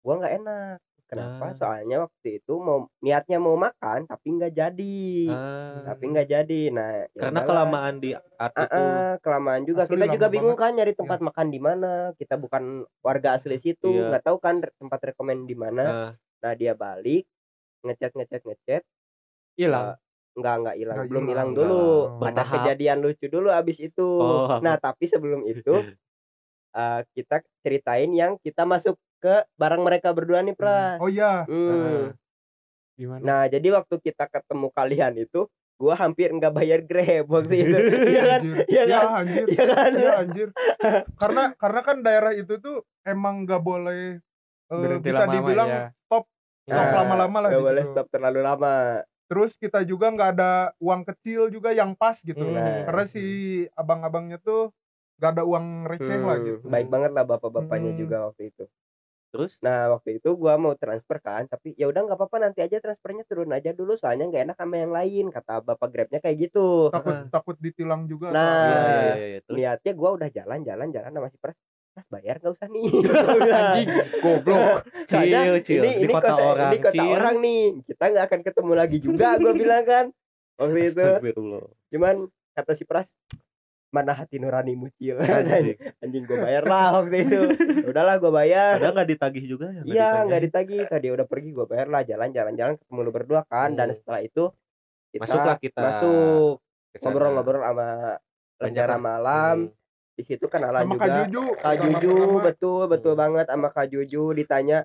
Gua nggak enak. Kenapa? Ah. Soalnya waktu itu mau niatnya mau makan tapi nggak jadi. Ah, Tapi nggak jadi. Nah, ya karena kelamaan di art Ah, itu. ah, kelamaan juga. Asli kita juga bingung banget. kan nyari tempat makan di mana. Kita bukan warga asli situ, Iya. nggak tahu kan tempat rekomend di mana. Ah, Nah, dia balik ngechat ngechat ngechat Hilang. nggak nggak hilang Nggak belum hilang. hilang dulu ada Bertahap. kejadian lucu dulu abis itu Oh. nah tapi sebelum itu eh, kita ceritain yang kita masuk ke barang mereka berdua nih pras Oh iya. Hmm. Gimana? nah jadi waktu kita ketemu kalian itu gua hampir nggak bayar grab waktu itu iya kan Anjir. Iya Iya kan? anjir. iya kan Iya anjir. Karena karena kan daerah itu tuh emang nggak boleh eh, Berhenti bisa lama-lama dibilang ya. stop stop Nah, lama-lama lah nggak di boleh stop terlalu lama Terus kita juga nggak ada uang kecil juga yang pas gitu. Hmm. Nah. Karena si abang-abangnya tuh nggak ada uang receh lah Hmm, gitu. baik banget lah bapak-bapaknya Hmm. juga waktu itu Terus Nah waktu itu gua mau transfer kan, tapi ya udah nggak apa-apa nanti aja transfernya turun aja dulu soalnya nggak enak sama yang lain kata bapak grabnya kayak gitu. Takut takut ditilang juga. Nah, iya, iya, iya, iya. Terus Niatnya gua udah jalan-jalan jalan sama si pres, pres bayar nggak usah nih. Anjing, goblok. Soalnya Chill, chill. ini Di ini kota kota orang, ini kota chill. orang nih, kita nggak akan ketemu lagi juga. Gua bilang kan waktu itu. Cuman kata si pres mana hati nurani mucil. Anjing. anjing. Gue bayar lah waktu itu. Udahlah gue bayar. Padahal nggak ditagih juga ya? Iya nggak ditagih. Tadi udah pergi gue bayar lah. Jalan jalan jalan ketemu lu berdua kan. Dan Hmm. setelah itu kita Masuklah kita masuk. ngobrol-ngobrol sama rencana malam. Hmm. di situ kenalan Sama Kak juga. Juju. Kak Juju betul betul Hmm. banget sama Kak Juju. Ditanya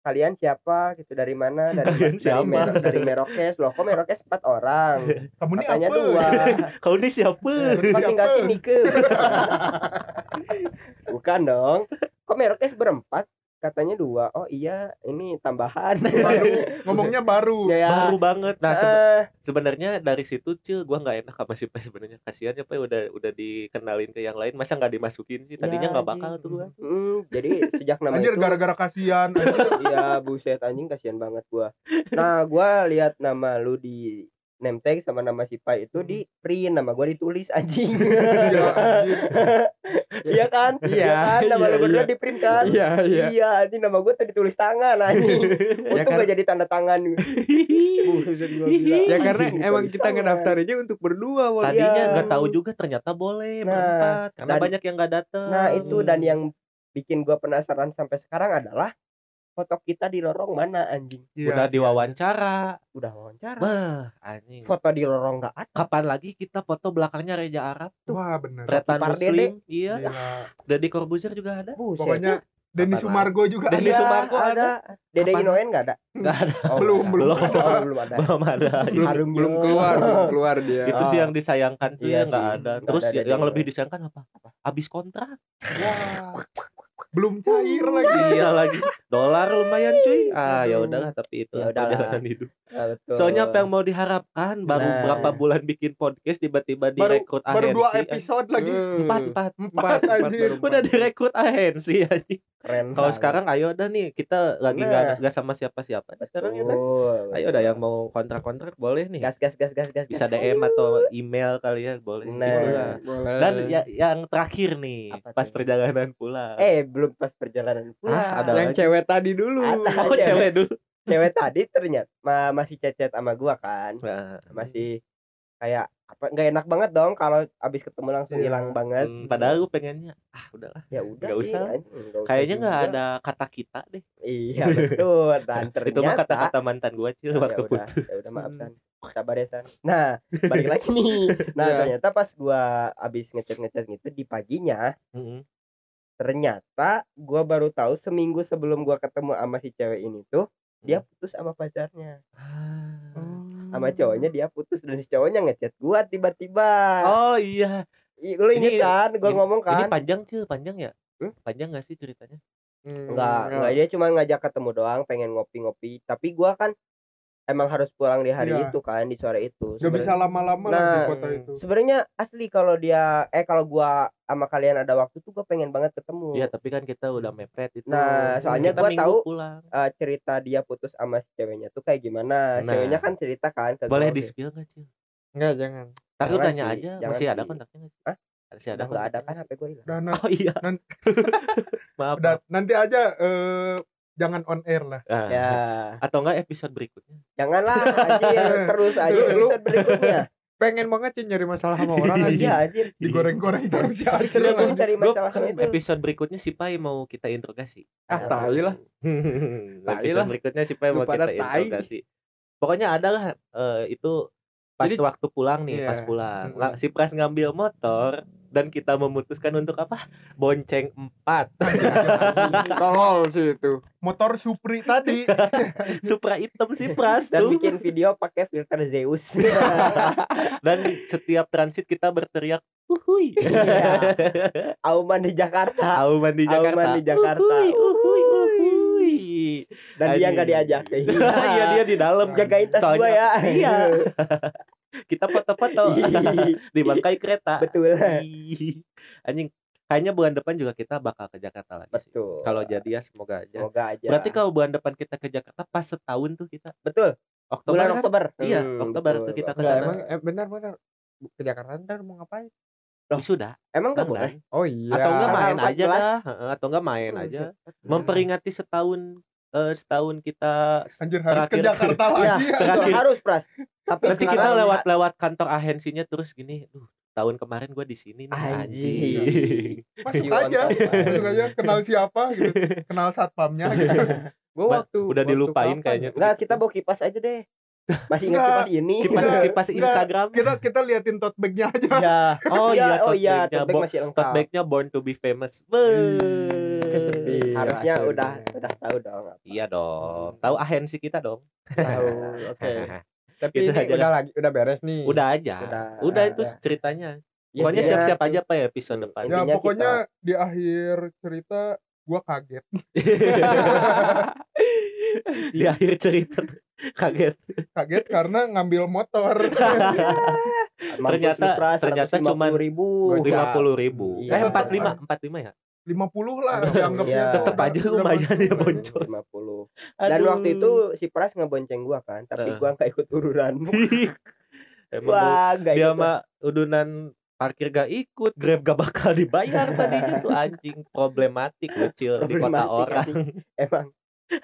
kalian siapa gitu dari mana dari Kalian dari, siapa? Mero- dari Merokes loh kok Merokes empat orang Kamu ini katanya apa? dua Kau ini siapa? kan tinggal Siapa? sini ke bukan dong kok Merokes berempat katanya dua oh iya ini tambahan baru ngomongnya baru. ya Baru banget. Nah, sebe- eh, sebenarnya dari situ cil gua nggak enak sama si Pai sebenarnya kasihan ya Pai udah udah dikenalin ke yang lain masa nggak dimasukin sih tadinya Ya, nggak bakal anjing. tuh gua mm, jadi sejak nama Anjir itu gara-gara kasihan. Iya buset anjing kasihan banget gua. Nah gua lihat nama lu di name tag sama nama si Pai itu di print nama gue ditulis anjing Iya, anjir. iya kan Iya, kan nama iya, lu berdua iya. di print kan Iya, iya. iya anjing nama gue tadi ditulis tangan anjing Ya untung gak jadi tanda tangan Buset gua bilang, Ya karena anjing, emang kita tangan. ngedaftarinnya untuk berdua Tadinya Iya. nggak tahu juga ternyata boleh Nah, berempat karena banyak yang nggak datang. Nah itu dan yang bikin gua penasaran sampai sekarang adalah foto kita di lorong mana anjing? Iya, udah iya. diwawancara. Udah wawancara. Bah, anjing. Foto di lorong nggak ada. Kapan lagi kita foto belakangnya Reja Arab tuh? Wah bener. Tretan Muslim, iya. Gila. Deddy Corbuzier juga ada. Buset. Pokoknya Denny Sumargo juga Denny Iya, Sumargo ada. Dede Kapan? Inoen nggak ada? Nggak ada. Oh, Belum, nggak belum. ada. Oh, belum ada. Belum ada. belum Harum belum keluar belum keluar dia Itu sih Ah. yang disayangkan tuh Iya ya nggak sih. ada. Terus ada ya- yang lebih disayangkan apa? Abis kontrak. Wah. Belum cair lagi. iya lagi. Dolar lumayan cuy. Ah ya udahlah tapi itu Ya perjalanan hidup. Ah, betul. Soalnya apa yang mau diharapkan baru Nah. berapa bulan bikin podcast tiba-tiba Baru direkrut baru dua agensi. episode lagi. Hmm, Empat empat. Empat anjir. baru Udah direkrut agensi anjing. keren. Kalau sekarang ayo dah nih kita lagi nggak Nah. nggak sama siapa-siapa. Sekarang ya dah. Betul, Ayo betul. dah yang mau kontrak-kontrak boleh nih. gas gas gas gas gas. Bisa. DM atau email kali ya boleh. Nah. Boleh. Dan ya, yang terakhir nih Apa pas tuh? perjalanan pulang. Eh belum pas perjalanan pulang. Ah, ada yang lagi. cewek tadi dulu Ada. Oh cewek dulu. cewek tadi ternyata ma- masih cecet sama gua kan. Nah, Masih kayak apa nggak enak banget dong kalau abis ketemu langsung Iya. hilang banget. hmm, padahal gue pengennya ah udahlah. Ya udah Nggak sih. usah. nggak usah Kayaknya nggak ada kata kita deh. Iya betul dan ternyata Itu mah kata-kata mantan gue cuy Ya waktu udah, putus. ya udah maaf san sabar ya san nah balik lagi nih nah Iya. ternyata pas gua abis ngechat ngechat gitu di paginya Mm-mm. Ternyata gua baru tahu seminggu sebelum gua ketemu sama si cewek ini tuh dia putus sama pacarnya Ah. sama cowoknya dia putus dan si cowoknya ngechat gua tiba-tiba Oh iya. Lu inget Ini- kan gua ini- ngomong Ini kan panjang cuy, panjang ya? Hmm? Panjang gak sih ceritanya? Hmm, enggak enggak dia cuma ngajak ketemu doang pengen ngopi-ngopi tapi gua kan emang harus pulang di hari Iya. itu kan di sore itu Gak bisa lama-lama lah Nah, di kota itu. sebenarnya asli kalau dia eh kalau gua sama kalian ada waktu tuh gua pengen banget ketemu Iya, tapi kan kita udah mepet itu. Nah, soalnya Kita gua tahu pulang. Eh, cerita dia putus sama si ceweknya tuh kayak gimana Nah. ceweknya kan cerita kan ke Boleh di spill gak sih? enggak jangan Jangan tanya sih, aja, jangan masih ada sih. kontaknya nggak sih? Hah? Masih udah ada nggak ada kan HP gue hilang Udah? Oh iya. Nan- maaf. udah, maaf. nanti aja eh, jangan on air lah. Nah, ya Atau enggak episode berikutnya? janganlah anjir terus aja episode berikutnya pengen banget sih nyari masalah sama orang aja iya anjir Digoreng-goreng terus ya. Seru tuh cari masalah kan sama itu episode berikutnya si Pai mau kita interogasi. ah tai lah Tai lah. berikutnya si Pai mau kita interogasi. Pokoknya ada lah eh, itu pas Jadi- waktu pulang nih, Iya. pas pulang. Lah, si Pras ngambil motor dan kita memutuskan untuk apa? Bonceng empat. tolol sih itu Motor Supri tadi. Supra hitam si Pras dan tuh. bikin video pakai filter Zeus Dan setiap transit kita berteriak Uhuy. Iya. Auman di Jakarta Auman di Jakarta. Auman di Jakarta. Uhuy, uhuy, uhuy. dan dia Anjing. nggak diajak Iya dia di dalam jagain tas Soalnya- gua ya Iya. Kita foto-foto Ih, di bangkai kereta. betul. Anjing, kayaknya bulan depan juga kita bakal ke Jakarta lagi sih. betul Kalau jadi ya semoga aja. semoga aja Berarti kalau bulan depan kita ke Jakarta pas setahun tuh kita betul Oktober bulan kan? Oktober Iya, Hmm, Oktober betul. tuh kita ke sana. emang eh, benar benar ke Jakarta ntar mau ngapain Wisuda. emang nggak boleh oh iya Atau enggak main aja 14. dah, atau enggak main aja. Memperingati setahun eh, setahun kita Anjir harus ke terakhir- Jakarta Iya, lagi. Terakhir. betul, harus pras tapi Nanti kita lewat lewat kantor agensinya terus gini, duh, tahun kemarin gua di sini nih Anjing. Masuk aja. Masuk aja kenal siapa gitu. Kenal satpamnya gitu. gua Ba- waktu udah waktu dilupain kapan kayaknya ya? Nggak, kita bawa kipas aja deh. Masih ingat kipas ini? Kipas kipas. Instagram. Kita kita liatin tote bag-nya aja. Iya. Oh iya, oh tote iya, bag-nya. tote bag masih lengkap. Tote bag-nya Born to be famous. Kesepi. Harusnya akhirnya. udah udah tahu dong. Iya dong. Tahu agensi kita dong. tahu oke tapi Itu ini aja udah lagi udah beres nih Udah aja. Udah. Udah, itu ceritanya. Ya, Pokoknya Iya. siap-siap aja Pak ya episode Hmm. depan. Ya Intinya pokoknya di akhir cerita gua kaget. Di akhir cerita kaget. Kaget karena ngambil motor. Mampus Ternyata- ternyata 150 cuman ribu. Lima puluh ribu. Iya. Eh empat lima, empat lima ya. 50 lah dianggapnya. Iya. Tetep aja lumayan ya boncos. 50. Dan Aduh. waktu itu si Pras ngebonceng gua kan, tapi Heeh. gua nggak ikut ururan. Emang Wah, gak dia mah udunan parkir gak ikut, Grab gak bakal dibayar tadinya tuh anjing problematik lucu di kota orang. anjing. Emang.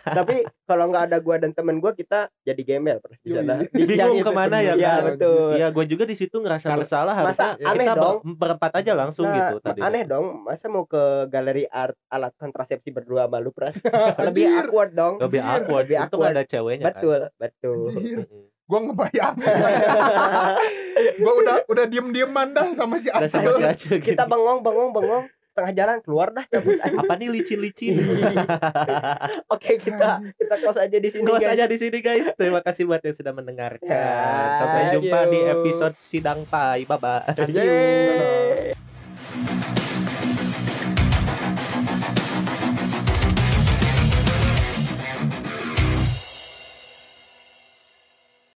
Tapi kalau nggak ada gua dan temen gua kita jadi gembel pernah di sana. Bingung itu. ke mana ya Iya, kan? betul. Iya, gue juga di situ ngerasa Kalau- bersalah masa harusnya aneh kita dong. ber- berempat aja langsung Nah, gitu tadi. Aneh dong, masa mau ke galeri art alat kontrasepsi berdua sama lu pras? Lebih awkward dong. Lebih awkward, Lebih untung awkward. ada ceweknya kan. Betul, betul. Anjir. Mm-mm. Gua ngebayangin. gua udah udah diem-dieman dah sama si Udah sama si Acil. Acil. Kita bengong, bengong, bengong, setengah jalan keluar dah cabut. Apa nih licin-licin? Oke, kita kita close aja di sini Close guys. aja di sini guys. Terima kasih buat yang sudah mendengarkan. Ya, Sampai jumpa di episode sidang pai. Bye bye.